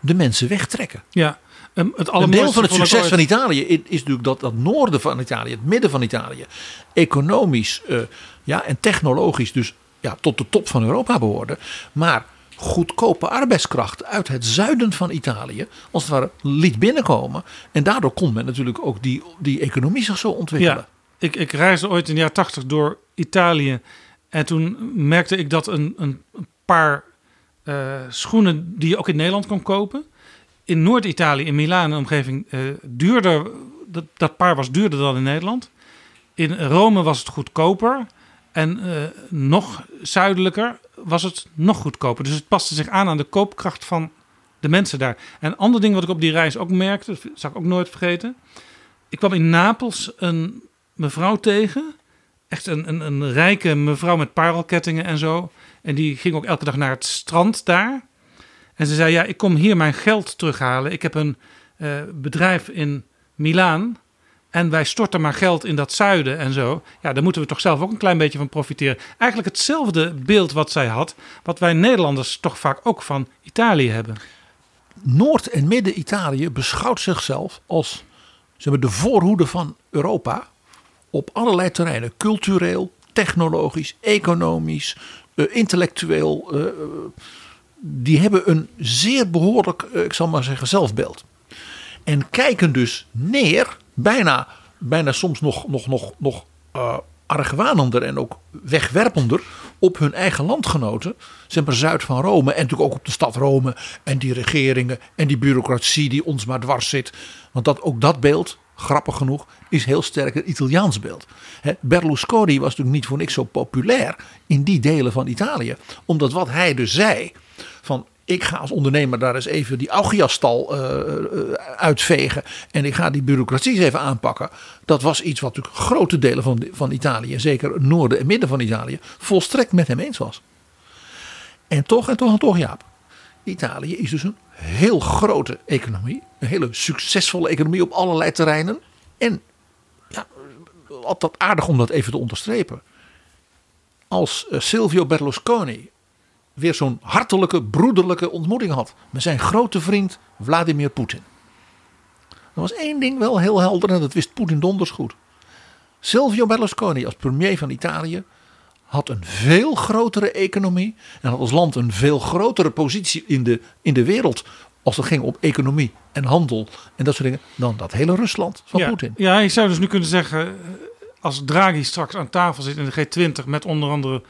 de mensen wegtrekken. Ja, um, het een deel van het succes van Italië is natuurlijk dat dat noorden van Italië, het midden van Italië, economisch uh, ja, en technologisch dus ja, tot de top van Europa behoorde. Maar goedkope arbeidskracht uit het zuiden van Italië, als het ware, liet binnenkomen. En daardoor kon men natuurlijk ook die, die economie zich zo ontwikkelen. Ja, ik, ik reisde ooit in de jaren tachtig door Italië. En toen merkte ik dat een, een paar uh, schoenen die je ook in Nederland kon kopen. In Noord-Italië, in Milaan en omgeving, uh, duurder. Dat, dat paar was duurder dan in Nederland. In Rome was het goedkoper. En uh, nog zuidelijker was het nog goedkoper. Dus het paste zich aan aan de koopkracht van de mensen daar. En een ander ding wat ik op die reis ook merkte, dat ik ook nooit vergeten. Ik kwam in Napels een mevrouw tegen. Echt een, een, een rijke mevrouw met parelkettingen en zo. En die ging ook elke dag naar het strand daar. En ze zei: Ja, ik kom hier mijn geld terughalen. Ik heb een uh, bedrijf in Milaan. En wij storten maar geld in dat zuiden en zo. Ja, daar moeten we toch zelf ook een klein beetje van profiteren. Eigenlijk hetzelfde beeld wat zij had. Wat wij Nederlanders toch vaak ook van Italië hebben. Noord- en Midden-Italië beschouwt zichzelf als Ze hebben de voorhoede van Europa op allerlei terreinen. Cultureel, technologisch, economisch, eh, intellectueel. eh, eh, die hebben een zeer behoorlijk, eh, ik zal maar zeggen, zelfbeeld. En kijken dus neer, bijna, bijna soms nog, nog, nog, nog eh, argwanender en ook wegwerpender op hun eigen landgenoten. Zeg maar zuid van Rome en natuurlijk ook op de stad Rome en die regeringen en die bureaucratie die ons maar dwars zit. Want dat, ook dat beeld, grappig genoeg, is heel sterk een Italiaans beeld. Berlusconi was natuurlijk niet voor niks zo populair in die delen van Italië. Omdat wat hij dus zei, van ik ga als ondernemer daar eens even die Augiasstal eh, eh, uitvegen. En ik ga die bureaucratie eens even aanpakken. Dat was iets wat natuurlijk grote delen van, van Italië, zeker het noorden en midden van Italië, volstrekt met hem eens was. En toch, en toch, en toch, Jaap. Italië is dus een heel grote economie. Een hele succesvolle economie op allerlei terreinen. En ja, altijd aardig om dat even te onderstrepen. Als eh, Silvio Berlusconi weer zo'n hartelijke, broederlijke ontmoeting had met zijn grote vriend Vladimir Poetin. Er was één ding wel heel helder en dat wist Poetin donders goed. Silvio Berlusconi als premier van Italië had een veel grotere economie en had als land een veel grotere positie in de, in de wereld als het ging om economie en handel en dat soort dingen dan dat hele Rusland van ja, Poetin. Ja, je zou dus nu kunnen zeggen, eh, als Draghi straks aan tafel zit in de G20 met onder andere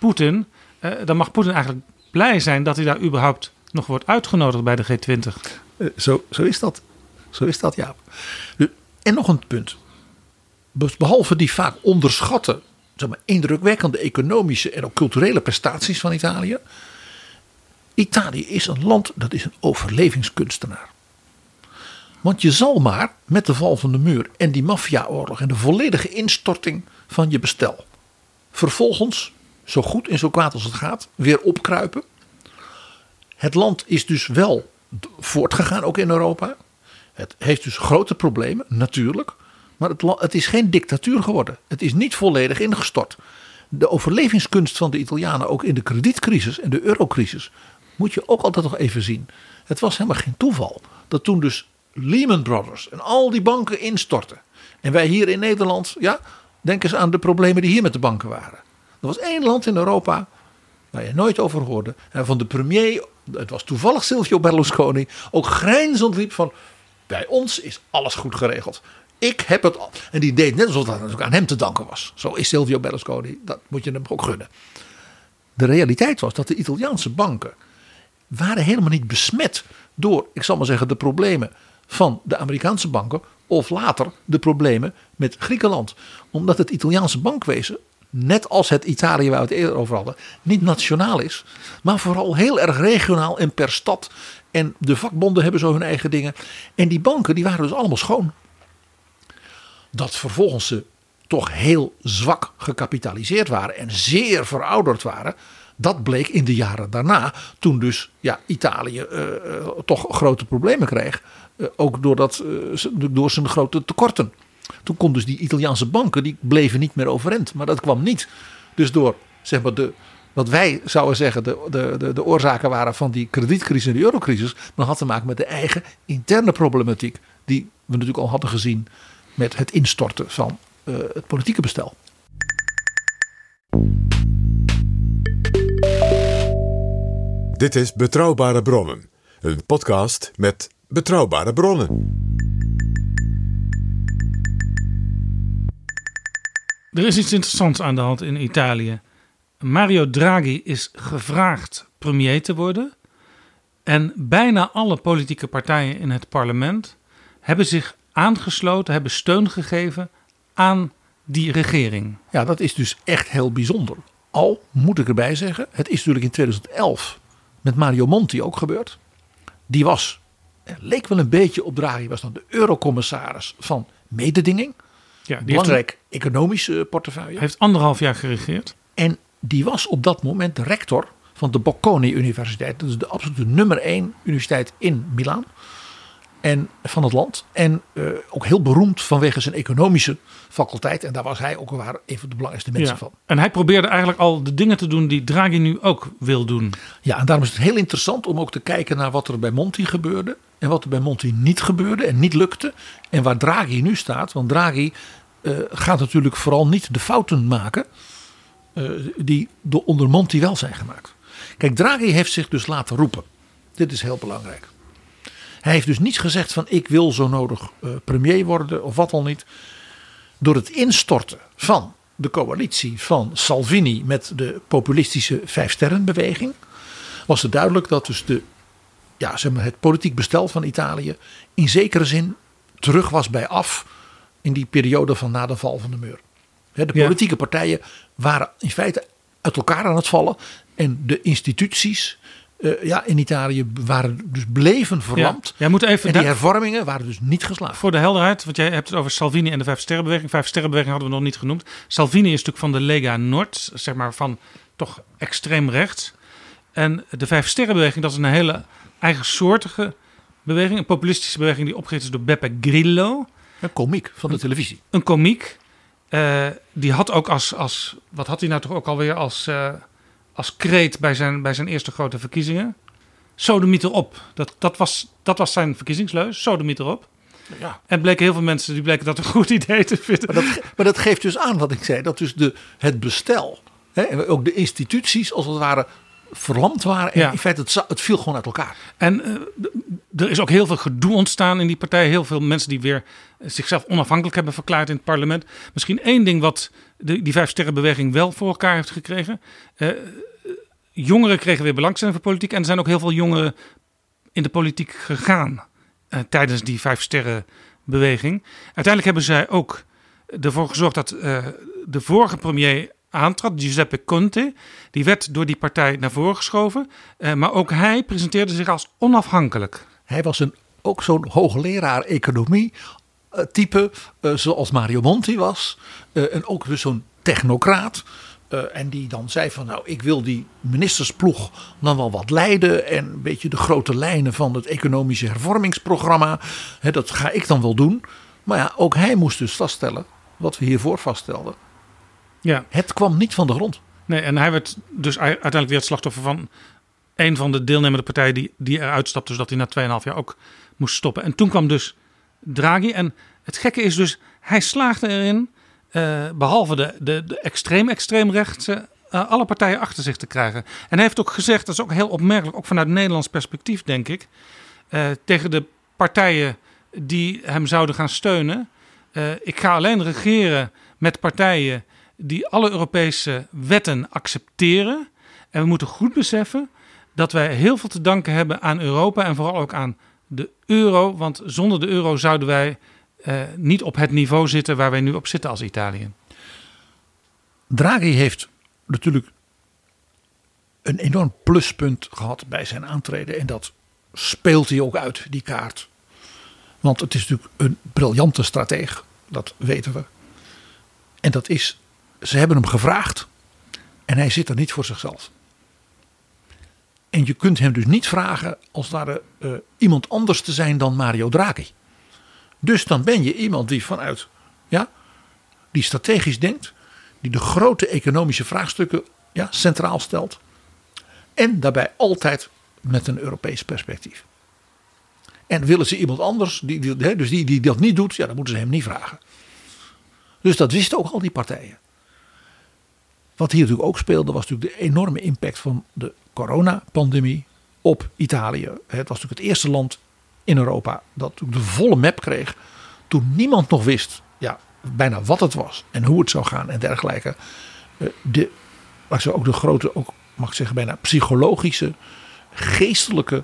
Poetin, eh, dan mag Poetin eigenlijk blij zijn dat hij daar überhaupt nog wordt uitgenodigd bij de G20. Eh, zo, zo is dat. Zo is dat, ja. En nog een punt. Be- Behalve die vaak onderschatte, zeg maar, indrukwekkende economische en ook culturele prestaties van Italië. Italië is een land dat is een overlevingskunstenaar. Want je zal maar met de val van de muur en die maffiaoorlog en de volledige instorting van je bestel. Vervolgens, zo goed en zo kwaad als het gaat, weer opkruipen. Het land is dus wel voortgegaan, ook in Europa. Het heeft dus grote problemen, natuurlijk. Maar het, het is geen dictatuur geworden. Het is niet volledig ingestort. De overlevingskunst van de Italianen, ook in de kredietcrisis en de eurocrisis, moet je ook altijd nog even zien. Het was helemaal geen toeval dat toen dus Lehman Brothers en al die banken instortten. En wij hier in Nederland, ja, denk eens aan de problemen die hier met de banken waren. Er was één land in Europa waar je nooit over hoorde. En van de premier, het was toevallig Silvio Berlusconi, ook grijnzend riep van... bij ons is alles goed geregeld. Ik heb het al. En die deed net alsof dat aan hem te danken was. Zo is Silvio Berlusconi, dat moet je hem ook gunnen. De realiteit was dat de Italiaanse banken waren helemaal niet besmet door, ik zal maar zeggen, de problemen van de Amerikaanse banken of later de problemen met Griekenland. Omdat het Italiaanse bankwezen, net als het Italië waar we het eerder over hadden, niet nationaal is, maar vooral heel erg regionaal en per stad. En de vakbonden hebben zo hun eigen dingen. En die banken die waren dus allemaal schoon. Dat vervolgens ze toch heel zwak gecapitaliseerd waren en zeer verouderd waren. Dat bleek in de jaren daarna, toen dus ja, Italië eh, eh, toch grote problemen kreeg. eh, ook doordat, door zijn grote tekorten. Toen kon dus die Italiaanse banken, die bleven niet meer overeind. Maar dat kwam niet. Dus door, zeg maar, de, wat wij zouden zeggen, de, de, de, de oorzaken waren van die kredietcrisis en de eurocrisis. Maar had te maken met de eigen interne problematiek. Die we natuurlijk al hadden gezien met het instorten van eh, het politieke bestel. Dit is Betrouwbare Bronnen, een podcast met betrouwbare bronnen. Er is iets interessants aan de hand in Italië. Mario Draghi is gevraagd premier te worden. En bijna alle politieke partijen in het parlement hebben zich aangesloten, hebben steun gegeven aan die regering. Ja, dat is dus echt heel bijzonder. Al moet ik erbij zeggen, het is natuurlijk in 2011 met Mario Monti ook gebeurd. Die was, eh, leek wel een beetje op Draghi, was dan de eurocommissaris van mededinging. Ja, die heeft, Belangrijk economische portefeuille. heeft anderhalf jaar geregeerd. En die was op dat moment rector van de Bocconi Universiteit. Dat is de absolute nummer één universiteit in Milaan. En van het land. En eh, ook heel beroemd vanwege zijn economische faculteit. En daar was hij ook waar een van de belangrijkste mensen Ja. van. En hij probeerde eigenlijk al de dingen te doen die Draghi nu ook wil doen. Ja, en daarom is het heel interessant om ook te kijken naar wat er bij Monti gebeurde. En wat er bij Monti niet gebeurde en niet lukte. En waar Draghi nu staat. Want Draghi eh, gaat natuurlijk vooral niet de fouten maken. eh, die door onder Monti wel zijn gemaakt. Kijk, Draghi heeft zich dus laten roepen. Dit is heel belangrijk. Hij heeft dus niet gezegd van ik wil zo nodig eh, premier worden of wat al niet. Door het instorten van de coalitie van Salvini met de populistische Vijfsterrenbeweging. Was het duidelijk dat dus de, ja, zeg maar het politiek bestel van Italië in zekere zin terug was bij af in die periode van na de val van de muur. De Ja. politieke partijen waren in feite uit elkaar aan het vallen. En de instituties eh, ja, in Italië waren dus bleven verlamd. Ja, jij moet even En die hervormingen waren dus niet geslaagd. Voor de helderheid, want jij hebt het over Salvini en de Vijf Sterrenbeweging. Vijf Sterrenbeweging hadden we nog niet genoemd. Salvini is natuurlijk van de Lega Nord, zeg maar van toch extreem rechts. En de Vijf Sterrenbeweging, dat is een hele eigensoortige beweging. Een populistische beweging die opgericht is door Beppe Grillo. Een komiek van de televisie. Een komiek. Eh, die had ook als, als, wat had hij nou toch ook alweer als, eh, als kreet bij zijn, bij zijn eerste grote verkiezingen? Sodemiet erop. Dat, dat, was, dat was zijn verkiezingsleus. Sodemiet erop. Ja. En bleken heel veel mensen die bleken dat een goed idee te vinden. Maar dat, maar dat geeft dus aan wat ik zei. Dat dus de, het bestel. Hè, en ook de instituties als het ware verlamd waren. En Ja. in feite het, het viel gewoon uit elkaar. En eh, er is ook heel veel gedoe ontstaan in die partij. Heel veel mensen die weer eh, zichzelf onafhankelijk hebben verklaard in het parlement. Misschien één ding wat de, die Vijf Sterrenbeweging wel voor elkaar heeft gekregen. Eh, jongeren kregen weer belangstelling voor politiek. En er zijn ook heel veel jongeren in de politiek gegaan eh, tijdens die Vijf Sterrenbeweging. Uiteindelijk hebben zij ook ervoor gezorgd dat eh, de vorige premier aantrad, Giuseppe Conte. Die werd door die partij naar voren geschoven. Eh, maar ook hij presenteerde zich als onafhankelijk. Hij was een, ook zo'n hoogleraar economie type. zoals Mario Monti was. En ook dus zo'n technocraat. Eh, en die dan zei van nou ik wil die ministersploeg dan wel wat leiden. En een beetje de grote lijnen van het economische hervormingsprogramma. Hè, dat ga ik dan wel doen. Maar ja, ook hij moest dus vaststellen. Wat we hiervoor vaststelden. Ja, Het kwam niet van de grond. nee, en hij werd dus uiteindelijk weer het slachtoffer van een van de deelnemende partijen die, die eruit stapte, zodat hij na 2,5 jaar ook moest stoppen. En toen kwam dus Draghi. En het gekke is dus, hij slaagde erin, eh, behalve de, de, de extreem-extreem rechtse, eh, alle partijen achter zich te krijgen. En hij heeft ook gezegd, dat is ook heel opmerkelijk, ook vanuit Nederlands perspectief denk ik, eh, tegen de partijen die hem zouden gaan steunen. ik ga alleen regeren met partijen die alle Europese wetten accepteren. En we moeten goed beseffen dat wij heel veel te danken hebben aan Europa en vooral ook aan de euro. Want zonder de euro zouden wij eh, niet op het niveau zitten waar wij nu op zitten als Italië. Draghi heeft natuurlijk een enorm pluspunt gehad bij zijn aantreden. En dat speelt hij ook uit, die kaart. Want het is natuurlijk een briljante strateeg. Dat weten we. En dat is, ze hebben hem gevraagd. En hij zit er niet voor zichzelf. En je kunt hem dus niet vragen als daar eh, iemand anders te zijn dan Mario Draghi. Dus dan ben je iemand die vanuit, ja, die strategisch denkt, die de grote economische vraagstukken ja, centraal stelt. En daarbij altijd met een Europees perspectief. En willen ze iemand anders, die, die, dus die, die dat niet doet, ja, dan moeten ze hem niet vragen. Dus dat wisten ook al die partijen. Wat hier natuurlijk ook speelde, was natuurlijk de enorme impact van de coronapandemie op Italië. Het was natuurlijk het eerste land in Europa dat de volle map kreeg. Toen niemand nog wist, ja, bijna wat het was en hoe het zou gaan en dergelijke. Eh, De, zo ook de grote, ook, mag ik zeggen, bijna psychologische, geestelijke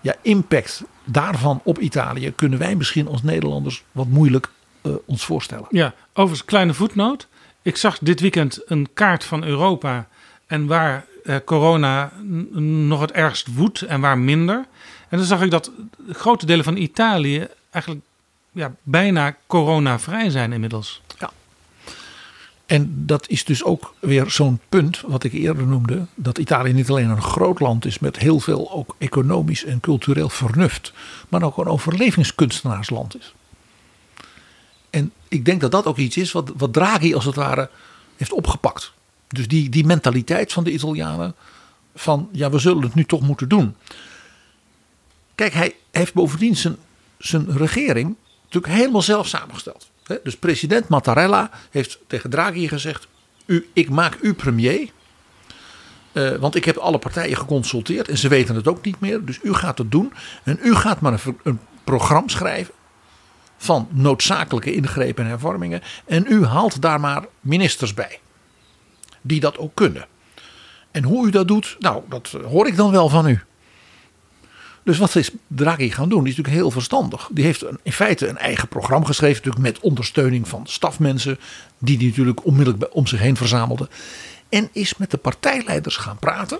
ja, impact daarvan op Italië kunnen wij misschien als Nederlanders wat moeilijk eh, ons voorstellen. Ja, overigens, kleine voetnoot. Ik zag dit weekend een kaart van Europa en waar corona n- nog het ergst woedt en waar minder. En dan zag ik dat grote delen van Italië eigenlijk ja, bijna coronavrij zijn inmiddels. En dat is dus ook weer zo'n punt wat ik eerder noemde. Dat Italië niet alleen een groot land is met heel veel ook economisch en cultureel vernuft. Maar ook een overlevingskunstenaarsland is. En ik denk dat dat ook iets is wat, wat Draghi als het ware heeft opgepakt. Dus die, die mentaliteit van de Italianen. Van ja we zullen het nu toch moeten doen. Kijk, hij heeft bovendien zijn, zijn regering natuurlijk helemaal zelf samengesteld. Dus president Mattarella heeft tegen Draghi gezegd: u, Ik maak u premier. Eh, want ik heb alle partijen geconsulteerd en ze weten het ook niet meer. Dus u gaat het doen. En u gaat maar een, een programma schrijven van noodzakelijke ingrepen en hervormingen. En u haalt daar maar ministers bij. Die dat ook kunnen. En hoe u dat doet, nou, dat hoor ik dan wel van u. Dus wat is Draghi gaan doen? Die is natuurlijk heel verstandig. Die heeft in feite een eigen programma geschreven, natuurlijk met ondersteuning van stafmensen, die die natuurlijk onmiddellijk om zich heen verzamelden. En is met de partijleiders gaan praten.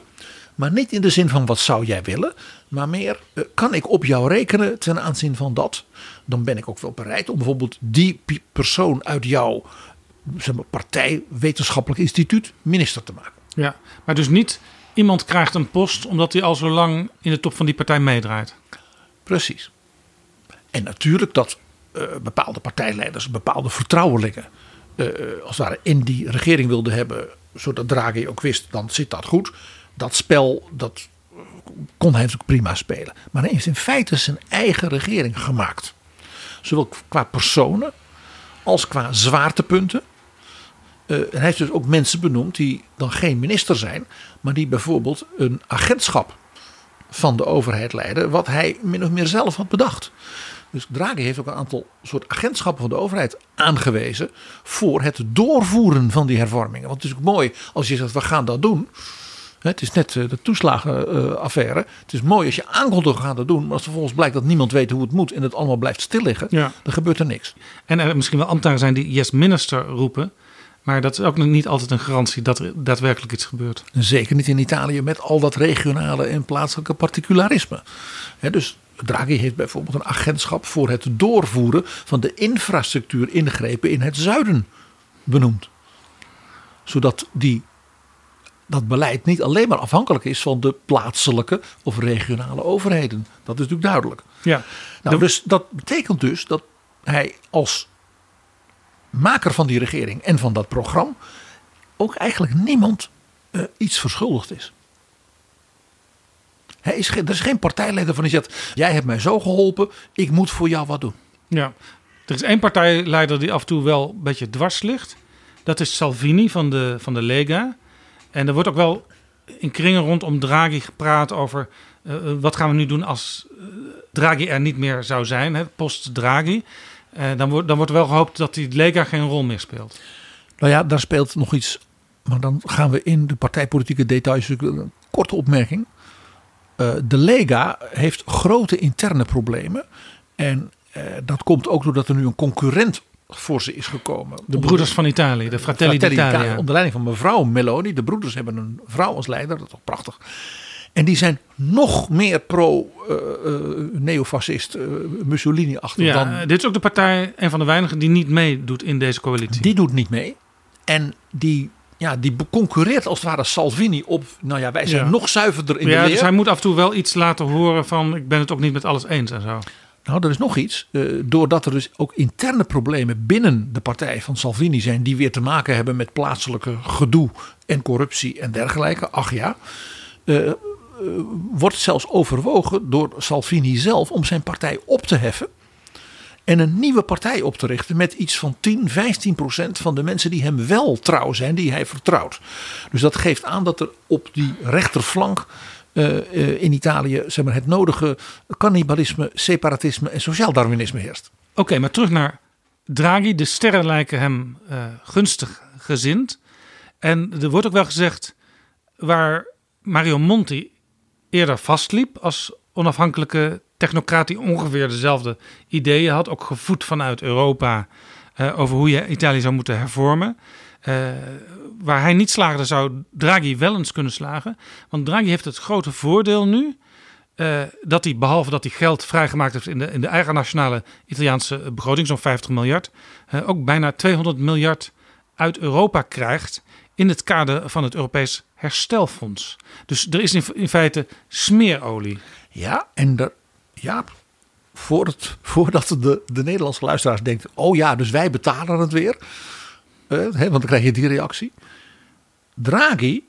Maar niet in de zin van wat zou jij willen, maar meer eh, kan ik op jou rekenen ten aanzien van dat. Dan ben ik ook wel bereid om bijvoorbeeld die persoon uit jouw zeg maar, partij, wetenschappelijk instituut, minister te maken. Ja, maar dus niet iemand krijgt een post omdat hij al zo lang in de top van die partij meedraait. Precies. En natuurlijk dat uh, bepaalde partijleiders, bepaalde vertrouwelingen, uh, als het ware in die regering wilden hebben, zodat Draghi ook wist, dan zit dat goed. Dat spel, dat kon hij natuurlijk prima spelen. Maar hij heeft in feite zijn eigen regering gemaakt. Zowel qua personen als qua zwaartepunten. Uh, hij heeft dus ook mensen benoemd die dan geen minister zijn, maar die bijvoorbeeld een agentschap van de overheid leiden, wat hij min of meer zelf had bedacht. Dus Draghi heeft ook een aantal soort agentschappen van de overheid aangewezen voor het doorvoeren van die hervormingen. Want het is ook mooi als je zegt we gaan dat doen. Het is net eh, de toeslagenaffaire. Het is mooi als je aankondigt gaan dat doen. Maar als vervolgens blijkt dat niemand weet hoe het moet. En het allemaal blijft stil liggen. Ja. Dan gebeurt er niks. En er misschien wel ambtenaren zijn die yes minister roepen. Maar dat is ook nog niet altijd een garantie dat er daadwerkelijk iets gebeurt. Zeker niet in Italië met al dat regionale en plaatselijke particularisme. dus Draghi heeft bijvoorbeeld een agentschap voor het doorvoeren van de infrastructuur ingrepen in het zuiden benoemd. Zodat die, dat beleid niet alleen maar afhankelijk is van de plaatselijke of regionale overheden. Dat is natuurlijk duidelijk. Ja. Nou, dus dat betekent dus dat hij als maker van die regering en van dat programma ook eigenlijk niemand uh, iets verschuldigd is. Hij is er is geen partijleider van die zegt: Jij hebt mij zo geholpen, ik moet voor jou wat doen. Ja, er is één partijleider die af en toe wel een beetje dwars ligt. Dat is Salvini van de, van de Lega. En er wordt ook wel in kringen rondom Draghi gepraat over uh, wat gaan we nu doen als Draghi er niet meer zou zijn, hè, post Draghi. Uh, dan, wordt, dan wordt wel gehoopt dat die Lega geen rol meer speelt. Nou ja, daar speelt nog iets. Maar dan gaan we in de partijpolitieke details. Een korte opmerking. Uh, de Lega heeft grote interne problemen. En uh, dat komt ook doordat er nu een concurrent voor ze is gekomen. De Broeders van Italië, de Fratelli, Fratelli d'Italia. Onder leiding van mevrouw Meloni. De broeders hebben een vrouw als leider, dat is toch prachtig. En die zijn nog meer pro-neofascist, uh, uh, Mussolini-achtig ja, dan... Dit is ook de partij, een van de weinigen, die niet meedoet in deze coalitie. Die doet niet mee. En die, ja, die concurreert als het ware Salvini op... Nou ja, wij zijn Ja. nog zuiverder in ja, de leer. dus hij moet af en toe wel iets laten horen van... ik ben het ook niet met alles eens en zo. Nou, er is nog iets. Eh, doordat er dus ook interne problemen binnen de partij van Salvini zijn... die weer te maken hebben met plaatselijke gedoe en corruptie en dergelijke. Ach ja. eh, eh, wordt zelfs overwogen door Salvini zelf om zijn partij op te heffen. En een nieuwe partij op te richten met iets van 10, 15 procent van de mensen die hem wel trouw zijn, die hij vertrouwt. Dus dat geeft aan dat er op die rechterflank eh, eh, in Italië zeg maar, het nodige cannibalisme, separatisme en sociaal darwinisme heerst. Oké, maar terug naar Draghi. De sterren lijken hem gunstig gezind. En er wordt ook wel gezegd... waar Mario Monti eerder vastliep als onafhankelijke technocraat... die ongeveer dezelfde ideeën had, ook gevoed vanuit Europa... eh, over hoe je Italië zou moeten hervormen... Eh, waar hij niet slaagde, zou Draghi wel eens kunnen slagen. Want Draghi heeft het grote voordeel nu... eh, dat hij, behalve dat hij geld vrijgemaakt heeft in de, in de eigen nationale Italiaanse begroting, zo'n 50 miljard, ook bijna 200 miljard uit Europa krijgt in het kader van het Europees Herstelfonds. Dus er is in, feite smeerolie. Ja, en er, ja, voordat de, de Nederlandse luisteraars denkt: oh ja, dus wij betalen het weer. Eh, want dan krijg je die reactie. Draghi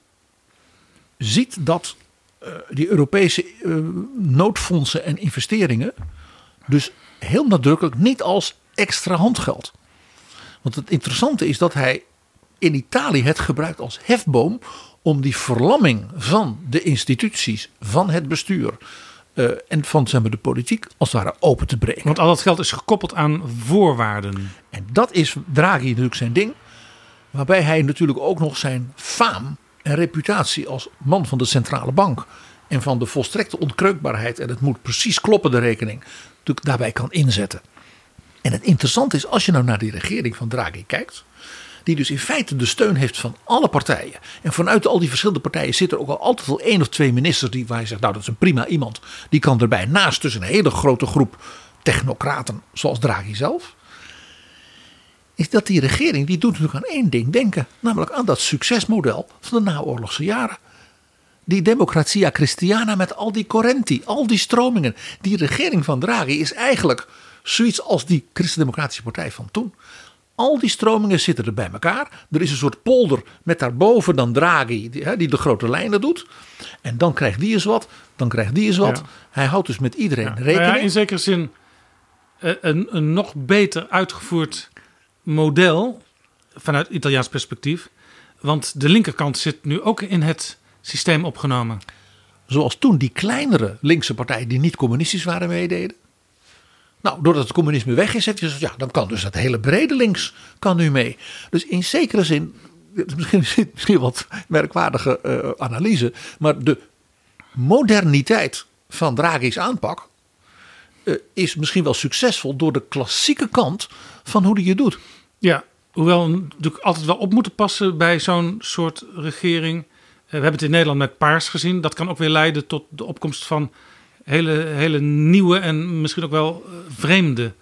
ziet dat eh, die Europese eh, noodfondsen en investeringen dus heel nadrukkelijk niet als extra handgeld. Want het interessante is dat hij in Italië het gebruikt als hefboom om die verlamming van de instituties, van het bestuur eh, en van zeg maar, de politiek als het ware open te breken. Want al dat geld is gekoppeld aan voorwaarden. En dat is Draghi natuurlijk zijn ding. Waarbij hij natuurlijk ook nog zijn faam en reputatie als man van de centrale bank. En van de volstrekte ontkreukbaarheid. En het moet precies kloppen, de rekening. Natuurlijk daarbij kan inzetten. En het interessante is, als je nou naar die regering van Draghi kijkt. Die dus in feite de steun heeft van alle partijen. En vanuit al die verschillende partijen zit er ook al altijd wel één of twee ministers. Die, waar je zegt, nou dat is een prima iemand. Die kan erbij naast dus een hele grote groep technocraten. Zoals Draghi zelf is dat die regering die doet natuurlijk aan één ding denken. Namelijk aan dat succesmodel van de naoorlogse jaren. Die democratia christiana met al die correnti, al die stromingen. Die regering van Draghi is eigenlijk zoiets als die christendemocratische partij van toen. Al die stromingen zitten er bij elkaar. Er is een soort polder met daarboven dan Draghi, die, die de grote lijnen doet. En dan krijgt die eens wat, dan krijgt die eens wat. Ja. Hij houdt dus met iedereen Ja. rekening. Nou ja, in zekere zin eh, een, een nog beter uitgevoerd model vanuit Italiaans perspectief. Want de linkerkant zit nu ook in het systeem opgenomen. Zoals toen die kleinere linkse partijen die niet communistisch waren meededen. Nou, doordat het communisme weg is, heb je ja, dan kan dus dat hele brede links kan nu mee. Dus in zekere zin, misschien, misschien wat merkwaardige eh, analyse, maar de moderniteit van Draghi's aanpak eh, is misschien wel succesvol door de klassieke kant van hoe die het doet. Ja, hoewel we natuurlijk altijd wel op moeten passen bij zo'n soort regering. Eh, We hebben het in Nederland met Paars gezien. Dat kan ook weer leiden tot de opkomst van hele, hele nieuwe en misschien ook wel eh, vreemde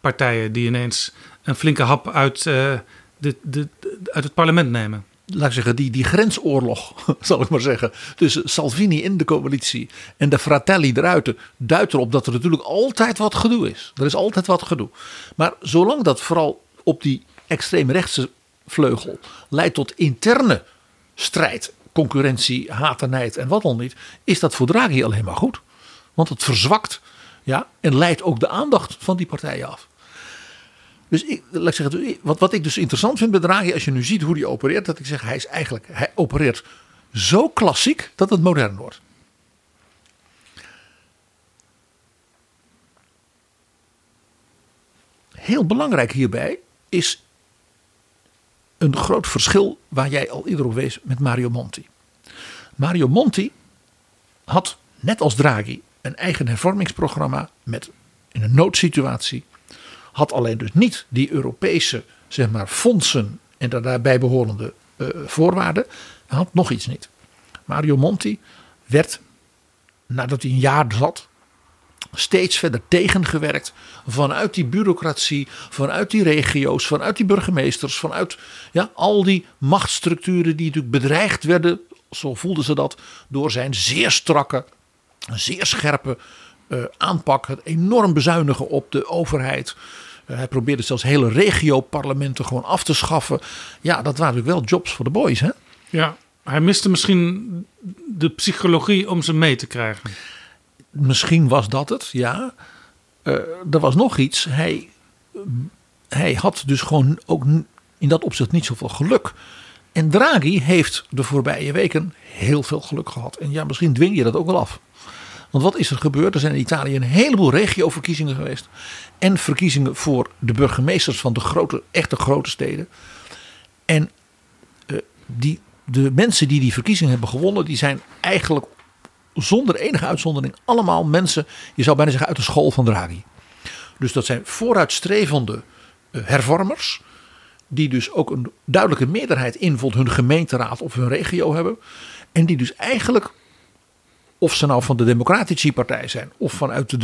partijen die ineens een flinke hap uit, eh, de, de, de- uit het parlement nemen. laat ik zeggen, die, die grensoorlog, zal ik maar zeggen, tussen Salvini in de coalitie en de Fratelli eruit, duidt erop dat er natuurlijk altijd wat gedoe is. Er is altijd wat gedoe. Maar zolang dat vooral op die extreemrechtse vleugel leidt tot interne strijd, concurrentie, haat en en wat dan niet, is dat voor Draghi alleen maar goed. Want het verzwakt ja, en leidt ook de aandacht van die partijen af. Dus ik, laat ik zeggen, wat, wat ik dus interessant vind bij Draghi, als je nu ziet hoe hij opereert, dat ik zeg, hij is eigenlijk, hij opereert zo klassiek dat het modern wordt. Heel belangrijk hierbij is een groot verschil waar jij al eerder op wees met Mario Monti. Mario Monti had, net als Draghi, een eigen hervormingsprogramma met in een noodsituatie had alleen dus niet die Europese zeg maar, fondsen en de daarbij behorende eh, voorwaarden. Had nog iets niet. Mario Monti werd, nadat hij een jaar zat, steeds verder tegengewerkt vanuit die bureaucratie, vanuit die regio's, vanuit die burgemeesters, vanuit ja, al die machtsstructuren die natuurlijk bedreigd werden, zo voelden ze dat, door zijn zeer strakke, zeer scherpe eh, aanpak, het enorm bezuinigen op de overheid. Eh, hij probeerde zelfs hele regio-parlementen gewoon af te schaffen. Ja, dat waren natuurlijk wel jobs voor de boys, hè? Ja, hij miste misschien de psychologie om ze mee te krijgen. Misschien was dat het, ja. Eh, er was nog iets. Hij, hij had dus gewoon ook in dat opzicht niet zoveel geluk. En Draghi heeft de voorbije weken heel veel geluk gehad. En ja, misschien dwing je dat ook wel af. Want wat is er gebeurd? Er zijn in Italië een heleboel regioverkiezingen geweest. En verkiezingen voor de burgemeesters van de grote, echte grote steden. En eh, die, de mensen die die verkiezingen hebben gewonnen, die zijn eigenlijk zonder enige uitzondering allemaal mensen, je zou bijna zeggen uit de school van Draghi. Dus dat zijn vooruitstrevende eh, hervormers, die dus ook een duidelijke meerderheid in hun gemeenteraad of hun regio hebben. En die dus eigenlijk, of ze nou van de Democratische Partij zijn, of vanuit de,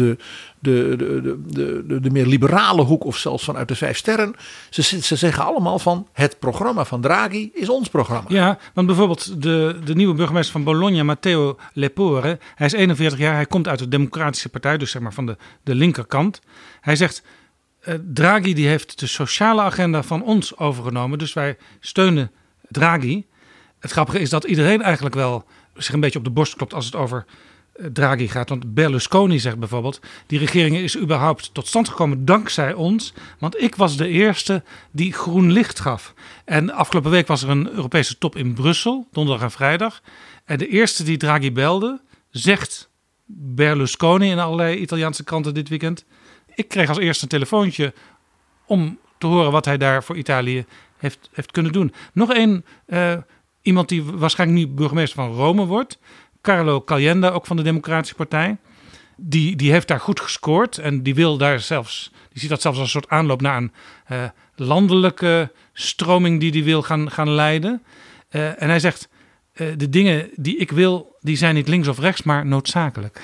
de, de, de, de, meer liberale hoek, of zelfs vanuit de Vijf Sterren, ze, ze zeggen allemaal van het programma van Draghi is ons programma. Ja, want bijvoorbeeld de, de nieuwe burgemeester van Bologna, Matteo Lepore, hij is 41 jaar, hij komt uit de Democratische Partij, dus zeg maar van de, de linkerkant. Hij zegt, eh, Draghi die heeft de sociale agenda van ons overgenomen, dus wij steunen Draghi. Het grappige is dat iedereen eigenlijk wel zich een beetje op de borst klopt als het over eh, Draghi gaat. Want Berlusconi zegt bijvoorbeeld: die regering is überhaupt tot stand gekomen dankzij ons. Want ik was de eerste die groen licht gaf. En afgelopen week was er een Europese top in Brussel, donderdag en vrijdag. En de eerste die Draghi belde, zegt Berlusconi in allerlei Italiaanse kranten dit weekend. Ik kreeg als eerste een telefoontje om te horen wat hij daar voor Italië heeft, heeft kunnen doen. Nog één, uh, iemand die waarschijnlijk nu burgemeester van Rome wordt. Carlo Calienda, ook van de Democratische Partij. Die, die heeft daar goed gescoord en die wil daar zelfs, die ziet dat zelfs als een soort aanloop naar een uh, landelijke stroming die hij wil gaan, gaan leiden. Uh, en hij zegt, de dingen die ik wil, die zijn niet links of rechts, maar noodzakelijk.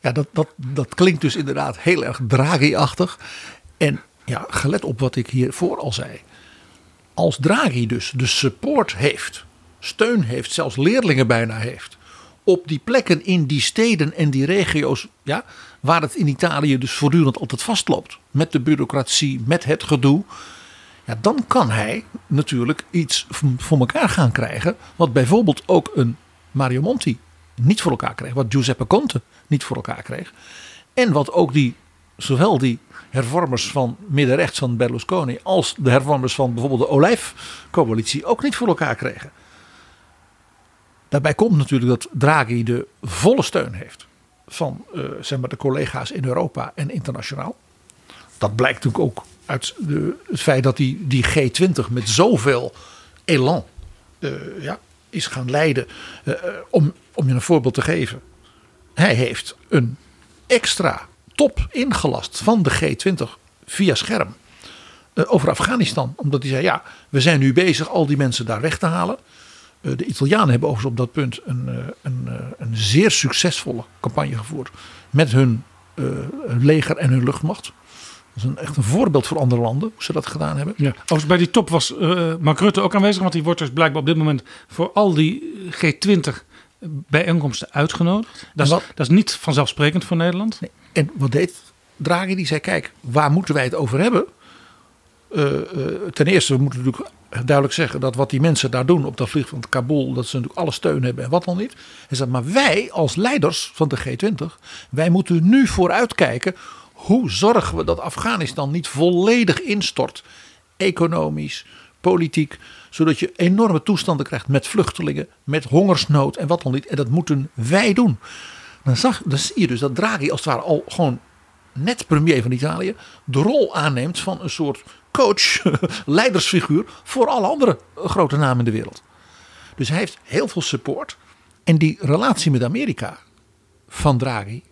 Ja, dat, dat, dat klinkt dus inderdaad heel erg Draghi-achtig. En ja, gelet op wat ik hiervoor al zei. Als Draghi dus de support heeft, steun heeft, zelfs leerlingen bijna heeft. Op die plekken in die steden en die regio's, ja, waar het in Italië dus voortdurend altijd vastloopt. Met de bureaucratie, met het gedoe. Ja, dan kan hij natuurlijk iets voor elkaar gaan krijgen. Wat bijvoorbeeld ook een Mario Monti niet voor elkaar kreeg. Wat Giuseppe Conte niet voor elkaar kreeg. En wat ook die, zowel die hervormers van middenrechts van Berlusconi als de hervormers van bijvoorbeeld de Olijfcoalitie ook niet voor elkaar kregen. Daarbij komt natuurlijk dat Draghi de volle steun heeft van uh, zeg maar de collega's in Europa en internationaal. Dat blijkt natuurlijk ook uit de, het feit dat hij die G20 met zoveel elan uh, ja, is gaan leiden. Uh, om, om je een voorbeeld te geven. Hij heeft een extra top ingelast van de G20 via scherm over Afghanistan. Omdat hij zei, ja, we zijn nu bezig al die mensen daar weg te halen. De Italianen hebben overigens op dat punt een, een, een zeer succesvolle campagne gevoerd. Met hun leger en hun luchtmacht. Dat is een, echt een voorbeeld voor andere landen, hoe ze dat gedaan hebben. Ja. Overigens bij die top was uh, Mark Rutte ook aanwezig. Want die wordt dus blijkbaar op dit moment voor al die G20 bijeenkomsten uitgenodigd. Dat is, dat is niet vanzelfsprekend voor Nederland. Nee. En wat deed Draghi? Die zei, kijk, waar moeten wij het over hebben? Uh, uh, ten eerste, we moeten natuurlijk duidelijk zeggen dat wat die mensen daar doen op dat vliegveld Kabul, dat ze natuurlijk alle steun hebben en wat dan niet. Hij zei, maar wij als leiders van de G20, wij moeten nu vooruitkijken hoe zorgen we dat Afghanistan niet volledig instort? Economisch, politiek, zodat je enorme toestanden krijgt met vluchtelingen, met hongersnood en wat dan niet. En dat moeten wij doen. Dan, zag, dan zie je dus dat Draghi als het ware al gewoon net premier van Italië de rol aanneemt van een soort coach, leidersfiguur voor alle andere grote namen in de wereld. Dus hij heeft heel veel support. En die relatie met Amerika van Draghi,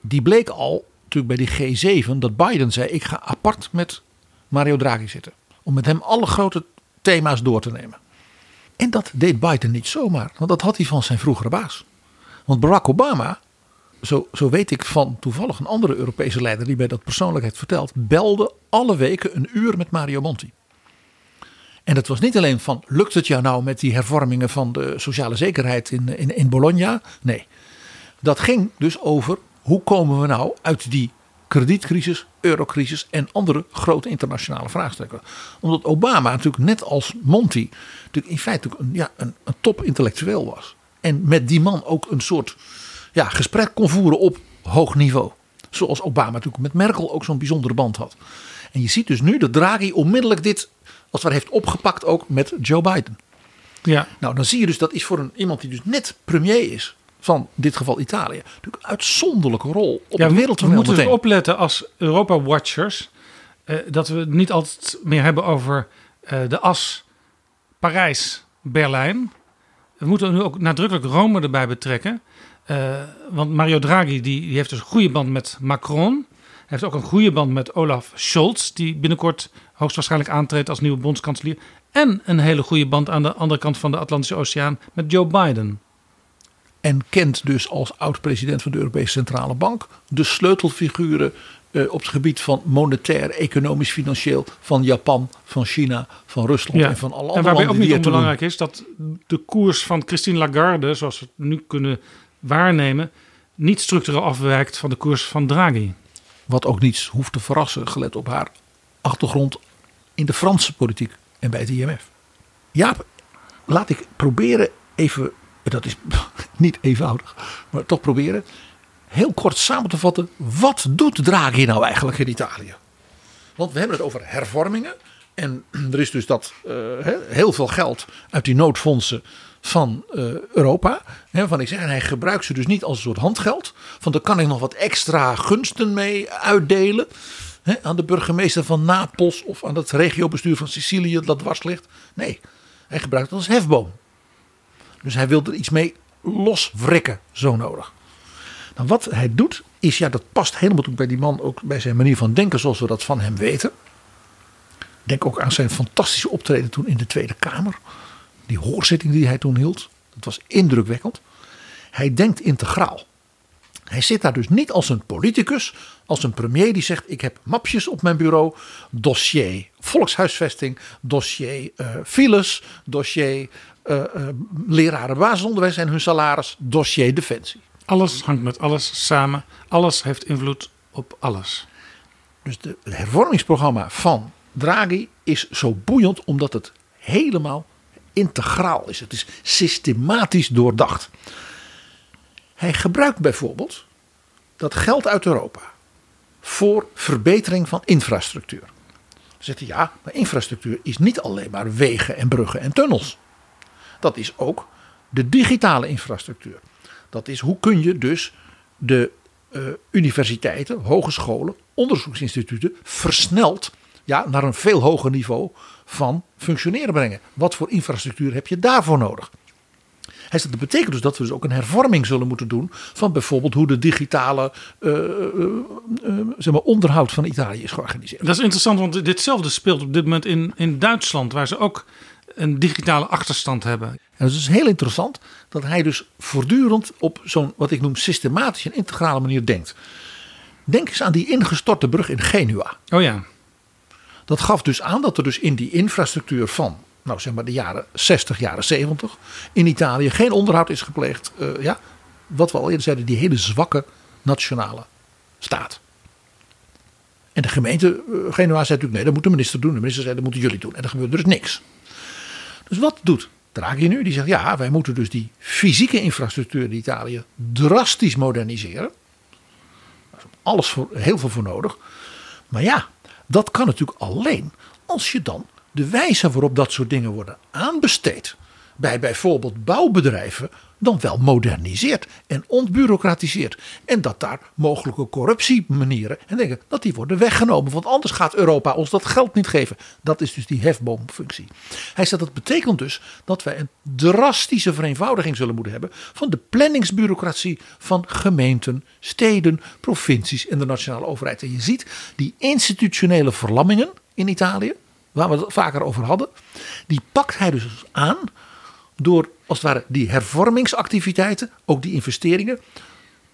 die bleek al natuurlijk bij die G7 dat Biden zei: ik ga apart met Mario Draghi zitten. Om met hem alle grote thema's door te nemen. En dat deed Biden niet zomaar, want dat had hij van zijn vroegere baas. Want Barack Obama, zo, zo weet ik van toevallig een andere Europese leider die mij dat persoonlijk heeft verteld, belde alle weken een uur met Mario Monti. En dat was niet alleen van, lukt het jou nou met die hervormingen van de sociale zekerheid in, in, in Bologna? Nee. Dat ging dus over hoe komen we nou uit die kredietcrisis, eurocrisis en andere grote internationale vraagstukken. Omdat Obama natuurlijk net als Monti natuurlijk in feite een, ja, een, een top intellectueel was. En met die man ook een soort ja, gesprek kon voeren op hoog niveau. Zoals Obama natuurlijk met Merkel ook zo'n bijzondere band had. En je ziet dus nu dat Draghi onmiddellijk dit als het heeft opgepakt ook met Joe Biden. Ja. Nou, dan zie je dus dat is voor een, iemand die dus net premier is van in dit geval Italië. Natuurlijk een uitzonderlijke rol op ja, de wereld. We moeten dus opletten als Europa-watchers uh, dat we het niet altijd meer hebben over uh, de as Parijs-Berlijn. We moeten nu ook nadrukkelijk Rome erbij betrekken. Uh, want Mario Draghi die, die, heeft dus een goede band met Macron. Hij heeft ook een goede band met Olaf Scholz, die binnenkort hoogstwaarschijnlijk aantreedt als nieuwe bondskanselier. En een hele goede band aan de andere kant van de Atlantische Oceaan met Joe Biden. En kent dus als oud-president van de Europese Centrale Bank de sleutelfiguren uh, op het gebied van monetair, economisch, financieel van Japan, van China, van Rusland ja. en van alle andere en landen. En waarbij ook niet onbelangrijk is dat de koers van Christine Lagarde, zoals we het nu kunnen waarnemen, niet structureel afwijkt van de koers van Draghi. Wat ook niets hoeft te verrassen, gelet op haar achtergrond in de Franse politiek en bij het IMF. Jaap, laat ik proberen even dat is niet eenvoudig, maar toch proberen. Heel kort samen te vatten, wat doet Draghi nou eigenlijk in Italië? Want we hebben het over hervormingen. En er is dus dat uh, heel veel geld uit die noodfondsen van uh, Europa. Hè, van ik zeg, en hij gebruikt ze dus niet als een soort handgeld. Van daar kan ik nog wat extra gunsten mee uitdelen. Hè, aan de burgemeester van Napels of aan het regiobestuur van Sicilië dat dwars ligt. Nee, hij gebruikt het als hefboom. Dus hij wil er iets mee loswrikken, zo nodig. Nou, wat hij doet, is ja, dat past helemaal toe bij die man, ook bij zijn manier van denken zoals we dat van hem weten. Denk ook aan zijn fantastische optreden toen in de Tweede Kamer. Die hoorzitting die hij toen hield. Dat was indrukwekkend. Hij denkt integraal. Hij zit daar dus niet als een politicus, als een premier die zegt: Ik heb mapjes op mijn bureau, dossier volkshuisvesting, dossier uh, files, dossier uh, uh, leraren basisonderwijs en hun salaris, dossier defensie. Alles hangt met alles samen, alles heeft invloed op alles. Dus het hervormingsprogramma van Draghi is zo boeiend omdat het helemaal integraal is. Het is systematisch doordacht. Hij gebruikt bijvoorbeeld dat geld uit Europa voor verbetering van infrastructuur. Dan zegt hij ja, maar infrastructuur is niet alleen maar wegen en bruggen en tunnels. Dat is ook de digitale infrastructuur. Dat is hoe kun je dus de uh, universiteiten, hogescholen, onderzoeksinstituten versneld ja, naar een veel hoger niveau van functioneren brengen. Wat voor infrastructuur heb je daarvoor nodig? Hij zegt, dat betekent dus dat we dus ook een hervorming zullen moeten doen van bijvoorbeeld hoe de digitale uh, uh, uh, zeg maar onderhoud van Italië is georganiseerd. Dat is interessant, want ditzelfde speelt op dit moment in, in Duitsland, waar ze ook een digitale achterstand hebben. En het is heel interessant dat hij dus voortdurend op zo'n wat ik noem systematische en integrale manier denkt. Denk eens aan die ingestorte brug in Genua. Oh ja. Dat gaf dus aan dat er dus in die infrastructuur van, nou zeg maar de jaren 60, jaren 70, in Italië geen onderhoud is gepleegd. Uh, ja, wat we al eerder zeiden, die hele zwakke nationale staat. En de gemeente Genua zei natuurlijk nee, dat moet de minister doen. De minister zei dat moeten jullie doen. En er gebeurde dus niks. Dus wat doet Draghi nu? Die zegt ja, wij moeten dus die fysieke infrastructuur in Italië drastisch moderniseren. Daar is alles voor, heel veel voor nodig. Maar ja, dat kan natuurlijk alleen als je dan de wijze waarop dat soort dingen worden aanbesteed bij bijvoorbeeld bouwbedrijven dan wel moderniseert en ontbureaucratiseert. En dat daar mogelijke corruptiemanieren en dingen, dat die worden weggenomen. Want anders gaat Europa ons dat geld niet geven. Dat is dus die hefboomfunctie. Hij zegt dat betekent dus dat wij een drastische vereenvoudiging zullen moeten hebben van de planningsbureaucratie van gemeenten, steden, provincies en de nationale overheid. En je ziet die institutionele verlammingen in Italië, waar we het vaker over hadden, die pakt hij dus aan door als het ware die hervormingsactiviteiten, ook die investeringen,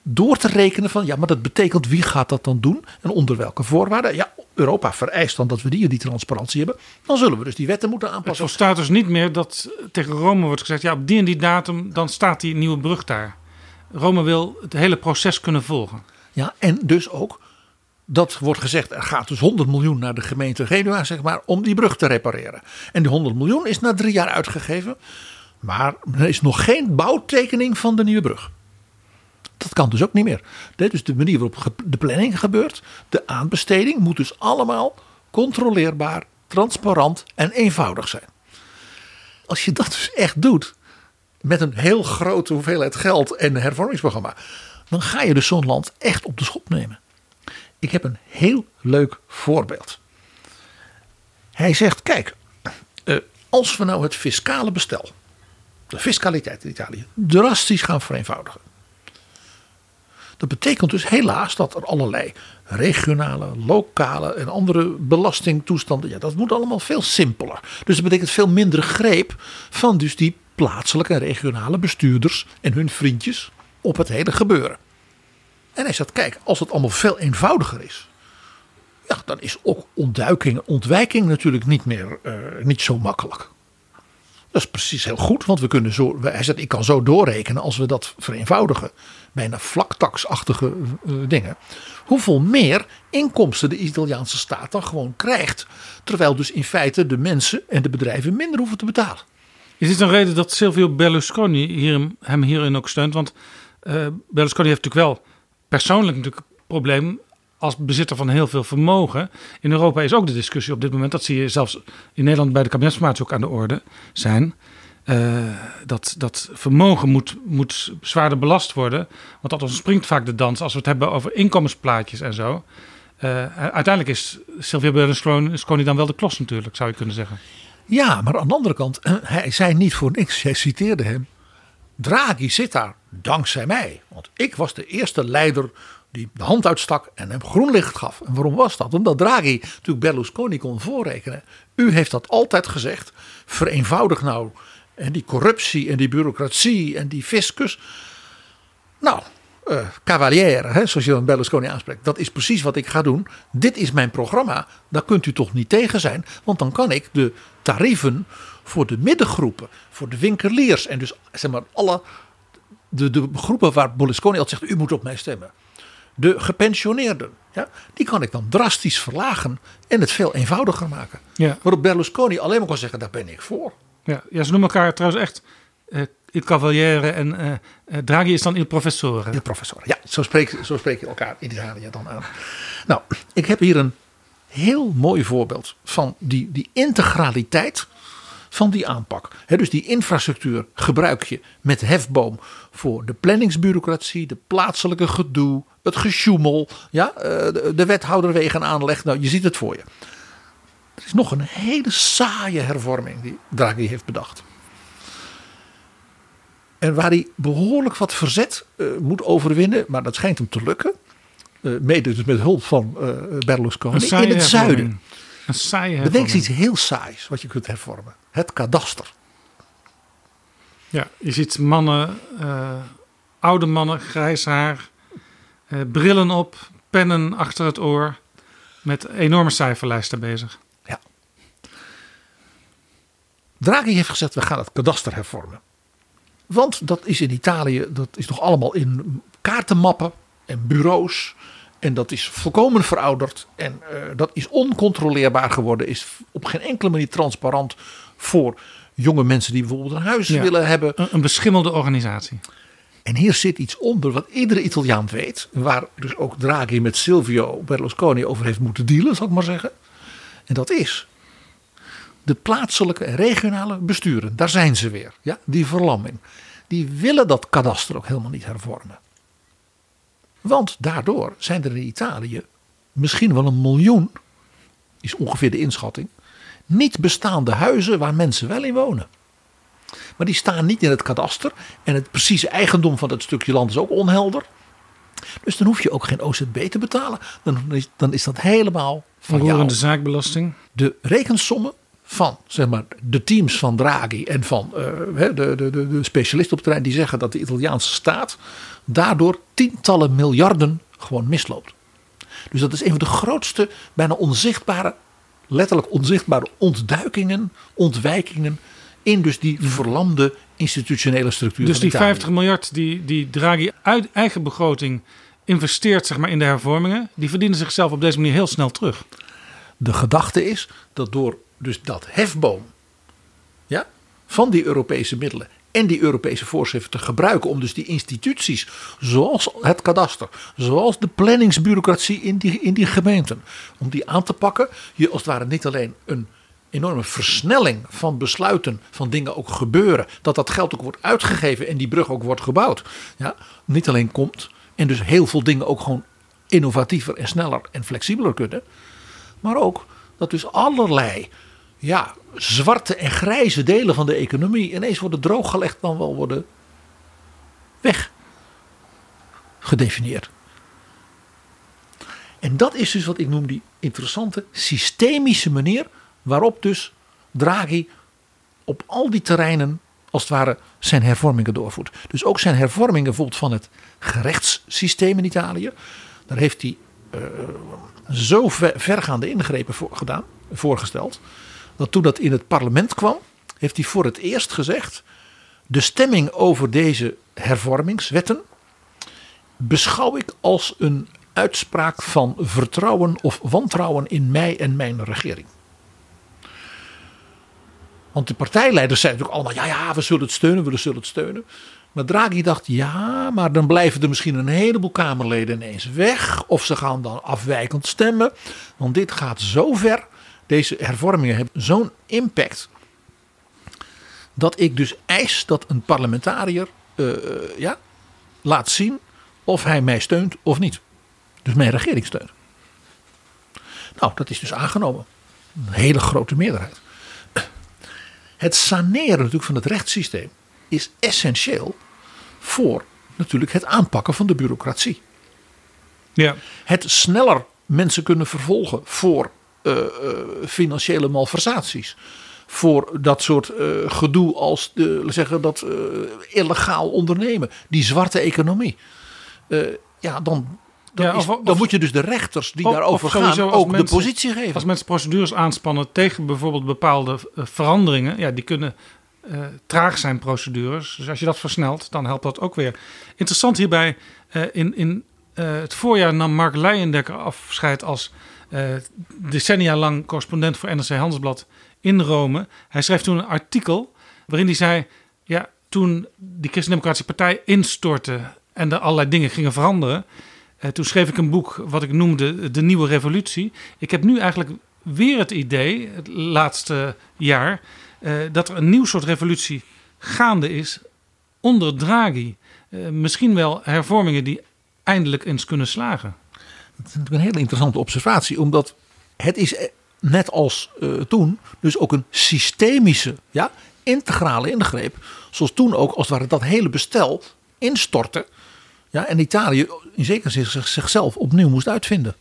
door te rekenen van ja, maar dat betekent wie gaat dat dan doen en onder welke voorwaarden. Ja, Europa vereist dan dat we die, die transparantie hebben. Dan zullen we dus die wetten moeten aanpassen. Het staat dus niet meer dat tegen Rome wordt gezegd, ja, op die en die datum dan staat die nieuwe brug daar. Rome wil het hele proces kunnen volgen. Ja, en dus ook dat wordt gezegd, er gaat dus 100 miljoen naar de gemeente Genua, zeg maar, om die brug te repareren. En die 100 miljoen is na drie jaar uitgegeven. Maar er is nog geen bouwtekening van de nieuwe brug. Dat kan dus ook niet meer. Dus de manier waarop de planning gebeurt, de aanbesteding moet dus allemaal controleerbaar, transparant en eenvoudig zijn. Als je dat dus echt doet, met een heel grote hoeveelheid geld en een hervormingsprogramma, dan ga je dus zo'n land echt op de schop nemen. Ik heb een heel leuk voorbeeld. Hij zegt: Kijk, eh, als we nou het fiscale bestel de fiscaliteit in Italië drastisch gaan vereenvoudigen. Dat betekent dus helaas dat er allerlei regionale, lokale en andere belastingtoestanden. Ja, dat moet allemaal veel simpeler. Dus dat betekent veel minder greep van dus die plaatselijke en regionale bestuurders en hun vriendjes op het hele gebeuren. En hij zegt: kijk, als het allemaal veel eenvoudiger is. Ja, dan is ook ontduiking, ontwijking natuurlijk niet meer uh, niet zo makkelijk. Dat is precies heel goed, want we kunnen zo, hij zegt ik kan zo doorrekenen als we dat vereenvoudigen, bijna vlaktaksachtige uh, dingen, hoeveel meer inkomsten de Italiaanse staat dan gewoon krijgt. Terwijl dus in feite de mensen en de bedrijven minder hoeven te betalen. Is dit een reden dat Silvio Berlusconi hier, hem hierin ook steunt? Want uh, Berlusconi heeft natuurlijk wel persoonlijk natuurlijk een probleem als bezitter van heel veel vermogen. In Europa is ook de discussie op dit moment, dat zie je zelfs in Nederland bij de kabinetsformatie ook aan de orde zijn. Uh, dat, dat vermogen moet, moet zwaarder belast worden. Want dat springt vaak de dans als we het hebben over inkomensplaatjes en zo. Uh, uiteindelijk is Silvio Berlusconi dan wel de klos natuurlijk, zou je kunnen zeggen. Ja, maar aan de andere kant, hij zei niet voor niks, jij citeerde hem. Draghi zit daar dankzij mij. Want ik was de eerste leider die de hand uitstak en hem groen licht gaf. En waarom was dat? Omdat Draghi natuurlijk Berlusconi kon voorrekenen. U heeft dat altijd gezegd. Vereenvoudig nou en die corruptie en die bureaucratie en die fiscus. Nou, uh, hè, zoals je dan Berlusconi aanspreekt. Dat is precies wat ik ga doen. Dit is mijn programma. Daar kunt u toch niet tegen zijn. Want dan kan ik de tarieven voor de middengroepen, voor de winkeliers en dus zeg maar alle de, de groepen waar Berlusconi altijd zegt: u moet op mij stemmen. De gepensioneerden, ja, die kan ik dan drastisch verlagen en het veel eenvoudiger maken. Ja. Waarop Berlusconi alleen maar kan zeggen: daar ben ik voor. Ja, ja ze noemen elkaar trouwens echt uh, il cavaliere en uh, Draghi is dan il professore. Il professore, ja, zo spreek, zo spreek je elkaar in Italië dan aan. Nou, ik heb hier een heel mooi voorbeeld van die, die integraliteit van die aanpak. dus die infrastructuur gebruik je met hefboom voor de planningsbureaucratie, de plaatselijke gedoe, het gesjoemel, ja, de, de wethouderwegen aanleg. Nou, je ziet het voor je. Er is nog een hele saaie hervorming die Draghi heeft bedacht. En waar hij behoorlijk wat verzet uh, moet overwinnen, maar dat schijnt hem te lukken. Uh, mede dus met hulp van uh, Berlusconi in het zuiden. Een saaie Bedenk iets heel saais wat je kunt hervormen. Het kadaster. Ja, je ziet mannen, oude mannen, grijs haar, brillen op, pennen achter het oor. Met enorme cijferlijsten bezig. Ja. Draghi heeft gezegd, we gaan het kadaster hervormen. Want dat is in Italië, dat is nog allemaal in kaartenmappen en bureaus. En dat is volkomen verouderd. En uh, dat is oncontroleerbaar geworden. Is op geen enkele manier transparant voor jonge mensen die bijvoorbeeld een huis willen hebben. Een, een beschimmelde organisatie. En hier zit iets onder wat iedere Italiaan weet. Waar dus ook Draghi met Silvio Berlusconi over heeft moeten dealen, zal ik maar zeggen. En dat is de plaatselijke en regionale besturen, daar zijn ze weer. Ja, die verlamming. Die willen dat kadaster ook helemaal niet hervormen. Want daardoor zijn er in Italië misschien wel een miljoen, is ongeveer de inschatting, niet bestaande huizen waar mensen wel in wonen. Maar die staan niet in het kadaster en het precieze eigendom van dat stukje land is ook onhelder. Dus dan hoef je ook geen OZB te betalen. Dan is, dan is dat helemaal van jou. de zaakbelasting. De rekensommen van zeg maar, de teams van Draghi en van uh, de, de, de, de specialisten op het terrein die zeggen dat de Italiaanse staat daardoor tientallen miljarden gewoon misloopt. Dus dat is een van de grootste, bijna onzichtbare, letterlijk onzichtbare ontduikingen, ontwijkingen in dus die verlamde institutionele structuur. Dus die 50 miljard die, die Draghi uit eigen begroting investeert zeg maar, in de hervormingen, die verdienen zichzelf op deze manier heel snel terug. De gedachte is dat door dus dat hefboom ja, van die Europese middelen en die Europese voorschriften te gebruiken om dus die instituties, zoals het kadaster, zoals de planningsbureaucratie in die, in die gemeenten, om die aan te pakken. Je als het ware niet alleen een enorme versnelling van besluiten, van dingen ook gebeuren, dat dat geld ook wordt uitgegeven en die brug ook wordt gebouwd. Ja, niet alleen komt en dus heel veel dingen ook gewoon innovatiever en sneller en flexibeler kunnen, maar ook dat dus allerlei ja, zwarte en grijze delen van de economie ineens worden drooggelegd, dan wel worden weggedefinieerd. En dat is dus wat ik noem die interessante systemische manier waarop dus Draghi op al die terreinen als het ware zijn hervormingen doorvoert. Dus ook zijn hervormingen bijvoorbeeld van het gerechtssysteem in Italië. Daar heeft hij uh, zo vergaande ingrepen voor gedaan, voorgesteld dat toen dat in het parlement kwam, heeft hij voor het eerst gezegd: de stemming over deze hervormingswetten beschouw ik als een uitspraak van vertrouwen of wantrouwen in mij en mijn regering. Want de partijleiders zeiden natuurlijk allemaal: ja, ja, we zullen het steunen, we zullen het steunen. Maar Draghi dacht: ja, maar dan blijven er misschien een heleboel Kamerleden ineens weg. Of ze gaan dan afwijkend stemmen. Want dit gaat zo ver. Deze hervormingen hebben zo'n impact. Dat ik dus eis dat een parlementariër eh, ja, laat zien of hij mij steunt of niet. Dus mijn regering steunt. Nou, dat is dus aangenomen. Een hele grote meerderheid. Het saneren natuurlijk van het rechtssysteem is essentieel voor natuurlijk het aanpakken van de bureaucratie. Ja. Het sneller mensen kunnen vervolgen voor uh, uh, financiële malversaties. Voor dat soort uh, gedoe als de, zeggen, dat illegaal ondernemen. Die zwarte economie. ja, dan, dan, Ja, is- of- of- dan moet je dus de rechters die Of- daarover gaan ook mensen- de positie geven. Als mensen procedures aanspannen tegen bijvoorbeeld bepaalde eh, veranderingen, ja, die kunnen eh, traag zijn, procedures. Dus als je dat versnelt, dan helpt dat ook weer. Interessant hierbij, eh, in, in eh, het voorjaar nam Mark Leijendekker afscheid als eh, decennia lang correspondent voor NRC Handelsblad in Rome. Hij schreef toen een artikel waarin hij zei, ja, toen die Christendemocratische Partij instortte en er allerlei dingen gingen veranderen, eh, toen schreef ik een boek wat ik noemde De Nieuwe Revolutie. Ik heb nu eigenlijk weer het idee, het laatste jaar, eh, dat er een nieuw soort revolutie gaande is onder Draghi. Eh, misschien wel hervormingen die eindelijk eens kunnen slagen. Is natuurlijk een hele interessante observatie, omdat het is eh, net als eh, toen dus ook een systemische, ja, integrale ingreep. Zoals toen ook, als het ware, dat hele bestel instortte. Ja, en Italië in zekere zin zich- zichzelf opnieuw moest uitvinden.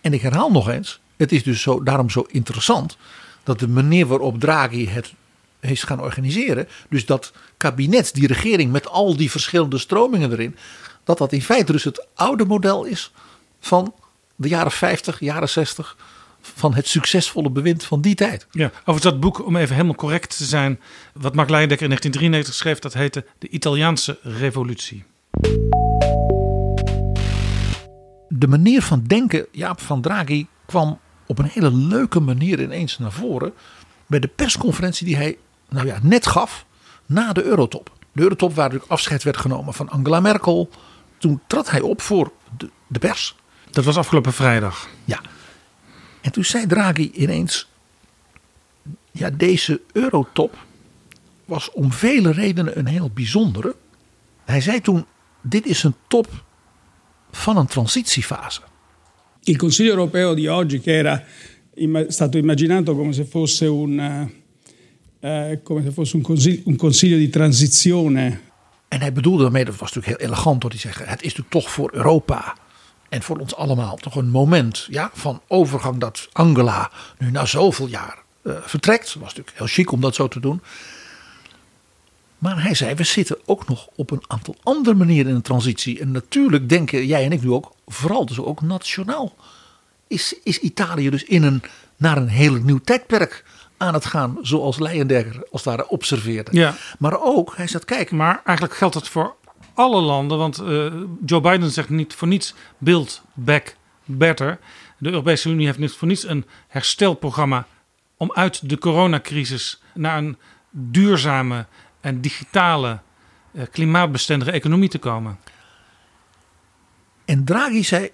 En ik herhaal nog eens, het is dus zo, daarom zo interessant dat de manier waarop Draghi het is gaan organiseren, dus dat kabinet, die regering met al die verschillende stromingen erin, dat dat in feite dus het oude model is van de jaren 50, jaren 60, van het succesvolle bewind van die tijd. Ja, over dat boek, om even helemaal correct te zijn, wat Mark Leijendekker in 1993 schreef, dat heette De Italiaanse Revolutie. De manier van denken Jaap van Draghi kwam op een hele leuke manier ineens naar voren bij de persconferentie die hij nou ja, net gaf na de Eurotop. De Eurotop waar natuurlijk afscheid werd genomen van Angela Merkel. Toen trad hij op voor de, de pers. Dat was afgelopen vrijdag. Ja. En toen zei Draghi ineens: Ja, deze Eurotop was om vele redenen een heel bijzondere. Hij zei toen: Dit is een top van een transitiefase. Il Consiglio europeo di oggi, che era stato immaginato come se fosse un, eh, eh, come se fosse un consiglio, un consiglio di transizione En hij bedoelde daarmee, dat was natuurlijk heel elegant door te zeggen: Het is natuurlijk toch voor Europa en voor ons allemaal toch een moment ja, van overgang dat Angela nu na zoveel jaar eh, vertrekt. Dat was natuurlijk heel chic om dat zo te doen. Maar hij zei, we zitten ook nog op een aantal andere manieren in de transitie. En natuurlijk denken jij en ik nu ook, vooral dus ook nationaal. Is, is Italië dus in een, naar een heel nieuw tijdperk aan het gaan, zoals Leijendekker als het ware observeerde. Ja. Maar ook, hij zegt, kijk, Maar eigenlijk geldt dat voor alle landen. Want eh, Joe Biden zegt niet voor niets build back better. De Europese Unie heeft niet voor niets een herstelprogramma om uit de coronacrisis naar een duurzame en digitale eh, klimaatbestendige economie te komen. En Draghi zei,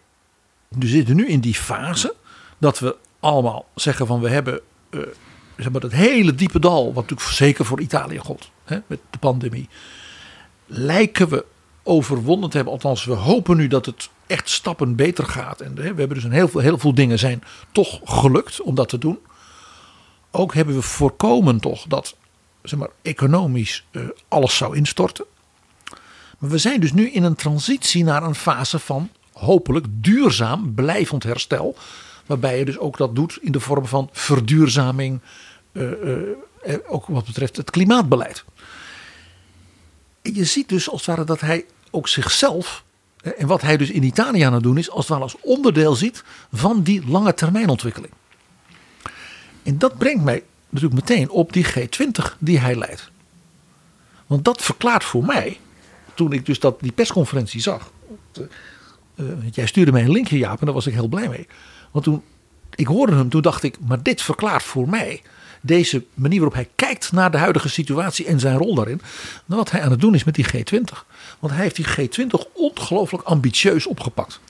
we zitten nu in die fase dat we allemaal zeggen van we hebben eh, zeg maar, dat hele diepe dal, wat natuurlijk zeker voor Italië gold, hè, met de pandemie, lijken we overwonnen te hebben. Althans, we hopen nu dat het echt stappen beter gaat. En we hebben dus een heel veel, heel veel dingen zijn toch gelukt om dat te doen. Ook hebben we voorkomen toch dat zeg maar, economisch eh, alles zou instorten. Maar we zijn dus nu in een transitie naar een fase van hopelijk duurzaam blijvend herstel. Waarbij je dus ook dat doet in de vorm van verduurzaming. eh, ook wat betreft het klimaatbeleid. Je ziet dus als het ware dat hij ook zichzelf. En wat hij dus in Italië aan het doen is, als het als onderdeel ziet van die lange termijnontwikkeling. En dat brengt mij natuurlijk meteen op die G20 die hij leidt. Want dat verklaart voor mij, toen ik dus dat, die persconferentie zag. eh, jij stuurde mij een linkje Jaap en daar was ik heel blij mee. Want toen ik hoorde hem, toen dacht ik, maar dit verklaart voor mij deze manier waarop hij kijkt naar de huidige situatie en zijn rol daarin, dan wat hij aan het doen is met die G20. Want hij heeft die G20 ongelooflijk ambitieus opgepakt.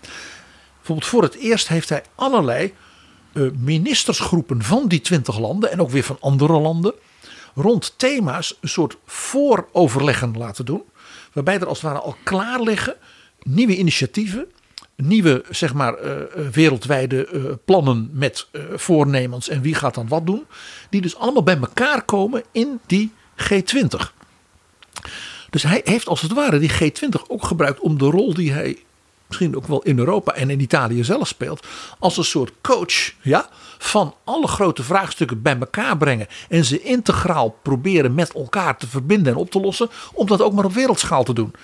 Bijvoorbeeld voor het eerst heeft hij allerlei uh, ministersgroepen van die 20 landen en ook weer van andere landen rond thema's een soort vooroverleggen laten doen. Waarbij er als het ware al klaar liggen nieuwe initiatieven, nieuwe zeg maar uh, wereldwijde uh, plannen met voornemens en wie gaat dan wat doen. Die dus allemaal bij elkaar komen in die G20. Dus hij heeft als het ware die G20 ook gebruikt om de rol die hij misschien ook wel in Europa en in Italië zelf speelt, als een soort coach ja, van alle grote vraagstukken bij elkaar brengen en ze integraal proberen met elkaar te verbinden en op te lossen, om dat ook maar op wereldschaal te doen.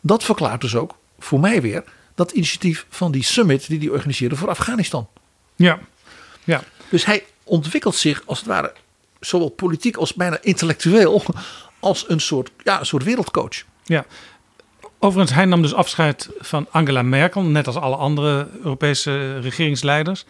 Dat verklaart dus ook voor mij weer dat initiatief van die summit die hij organiseerde voor Afghanistan. Ja, ja. Dus hij ontwikkelt zich als het ware zowel politiek als bijna intellectueel als een soort, ja, een soort wereldcoach. Ja, Overigens, hij nam dus afscheid van Angela Merkel, net als alle andere Europese regeringsleiders.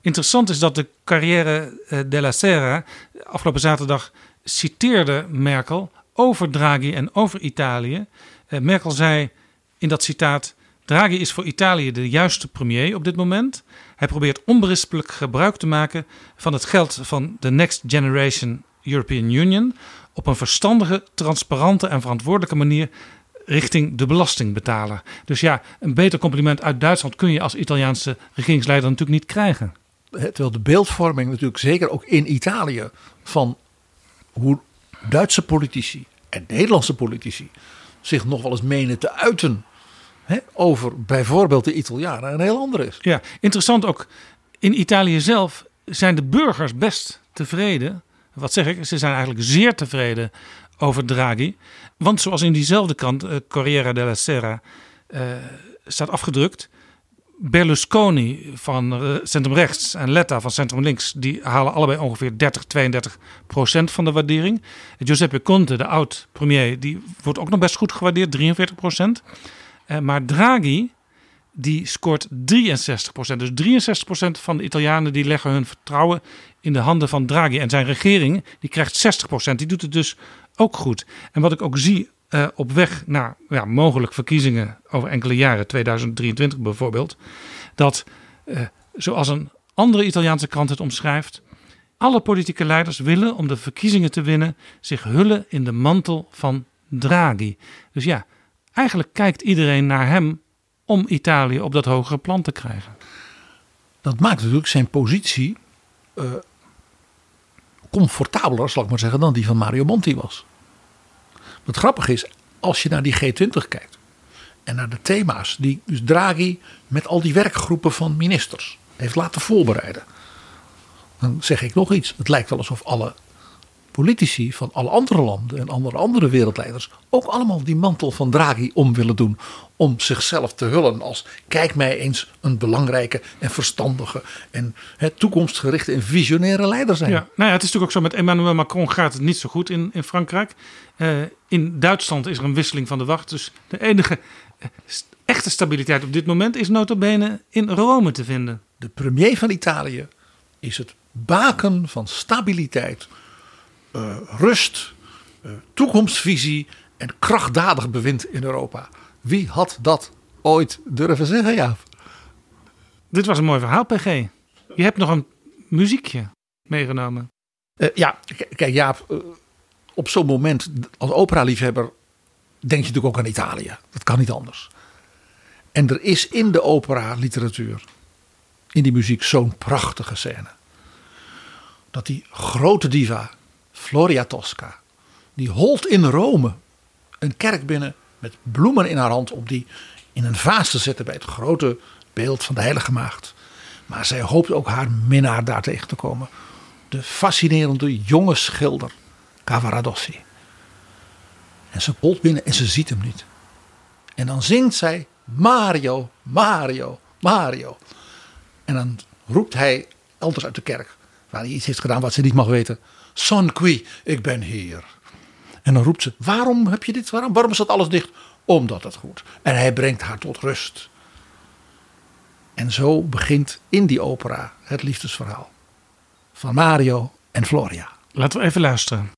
Interessant is dat de carrière eh, della Sera afgelopen zaterdag citeerde Merkel over Draghi en over Italië. Eh, Merkel zei in dat citaat: Draghi is voor Italië de juiste premier op dit moment. Hij probeert onberispelijk gebruik te maken van het geld van de Next Generation European Union op een verstandige, transparante en verantwoordelijke manier richting de belastingbetaler. Dus ja, een beter compliment uit Duitsland kun je als Italiaanse regeringsleider natuurlijk niet krijgen. Terwijl de beeldvorming natuurlijk zeker ook in Italië van hoe Duitse politici en Nederlandse politici zich nog wel eens menen te uiten over bijvoorbeeld de Italianen een heel ander is. Ja, interessant ook. In Italië zelf zijn de burgers best tevreden. Wat zeg ik? Ze zijn eigenlijk zeer tevreden over Draghi. Want zoals in diezelfde krant, uh, Corriere della Sera, uh, staat afgedrukt. Berlusconi van uh, centrum rechts en Letta van centrum links, die halen allebei ongeveer 30, 32 procent van de waardering. Giuseppe Conte, de oud-premier, die wordt ook nog best goed gewaardeerd, 43 procent. Maar Draghi, die scoort 63 procent. Dus 63 procent van de Italianen die leggen hun vertrouwen in de handen van Draghi. En zijn regering, die krijgt 60 procent. Die doet het dus ook goed. En wat ik ook zie uh, op weg naar ja, mogelijk verkiezingen over enkele jaren, 2023 bijvoorbeeld, dat uh, zoals een andere Italiaanse krant het omschrijft, alle politieke leiders willen om de verkiezingen te winnen zich hullen in de mantel van Draghi. Dus ja, eigenlijk kijkt iedereen naar hem om Italië op dat hogere plan te krijgen. Dat maakt natuurlijk zijn positie uh, comfortabeler, zal ik maar zeggen, dan die van Mario Monti was. Wat grappig is, als je naar die G20 kijkt en naar de thema's die dus Draghi met al die werkgroepen van ministers heeft laten voorbereiden, dan zeg ik nog iets. Het lijkt wel alsof alle politici van alle andere landen en andere, andere wereldleiders ook allemaal die mantel van Draghi om willen doen. Om zichzelf te hullen als kijk mij eens een belangrijke en verstandige en toekomstgerichte en visionaire leider zijn. Ja, nou ja, het is natuurlijk ook zo met Emmanuel Macron gaat het niet zo goed in, in Frankrijk. Uh, in Duitsland is er een wisseling van de wacht. Dus de enige eh, echte stabiliteit op dit moment is notabene in Rome te vinden. De premier van Italië is het baken van stabiliteit uh, rust, uh, toekomstvisie en krachtdadig bewind in Europa. Wie had dat ooit durven zeggen, Jaap? Dit was een mooi verhaal, PG. Je hebt nog een muziekje meegenomen. Uh, ja, kijk Jaap, op zo'n moment als opera-liefhebber denk je natuurlijk ook aan Italië. Dat kan niet anders. En er is in de opera-literatuur, in die muziek, zo'n prachtige scène. Dat die grote diva, Floria Tosca. Die holt in Rome een kerk binnen met bloemen in haar hand om die in een vaas te zetten bij het grote beeld van de Heilige Maagd. Maar zij hoopt ook haar minnaar daar tegen te komen. De fascinerende jonge schilder Cavaradossi. En ze holt binnen en ze ziet hem niet. En dan zingt zij Mario, Mario, Mario. En dan roept hij elders uit de kerk, waar hij iets heeft gedaan wat ze niet mag weten. Son qui, ik ben hier. En dan roept ze, waarom heb je dit? Waarom, waarom is dat alles dicht? Omdat het goed. En hij brengt haar tot rust. En zo begint in die opera het liefdesverhaal van Mario en Floria. Laten we even luisteren.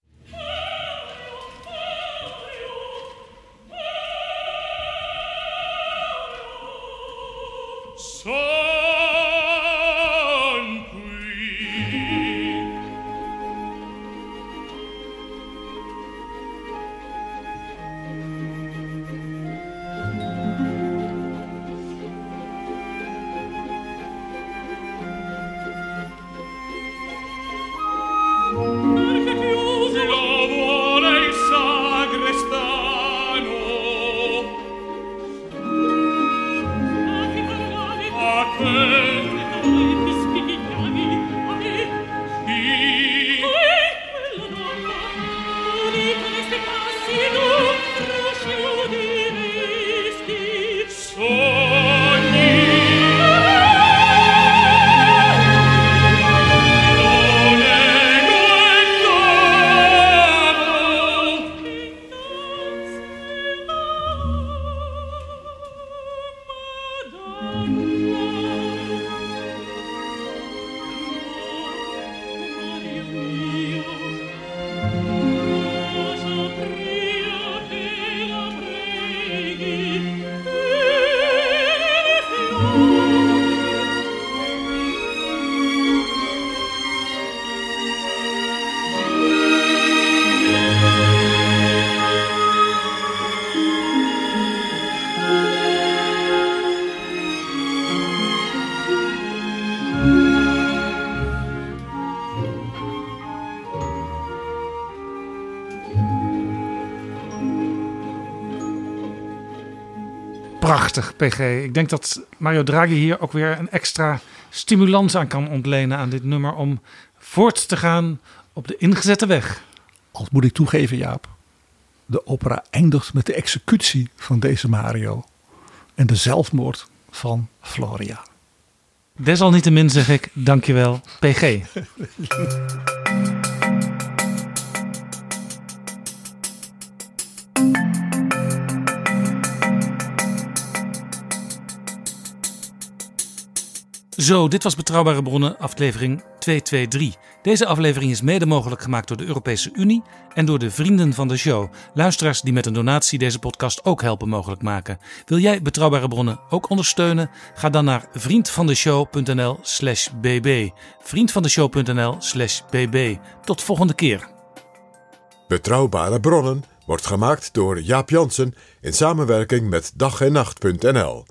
PG. Ik denk dat Mario Draghi hier ook weer een extra stimulans aan kan ontlenen aan dit nummer om voort te gaan op de ingezette weg. Al moet ik toegeven, Jaap. De opera eindigt met de executie van deze Mario en de zelfmoord van Floria. Desalniettemin zeg ik dankjewel, PG. Zo, dit was Betrouwbare Bronnen, aflevering 223. Deze aflevering is mede mogelijk gemaakt door de Europese Unie en door de vrienden van de show. Luisteraars die met een donatie deze podcast ook helpen mogelijk maken. Wil jij Betrouwbare Bronnen ook ondersteunen? Ga dan naar vriendvandeshow.nl/slash bb. Vriendvandeshow.nl/slash bb. Tot volgende keer. Betrouwbare bronnen wordt gemaakt door Jaap Jansen in samenwerking met dag en nacht.nl.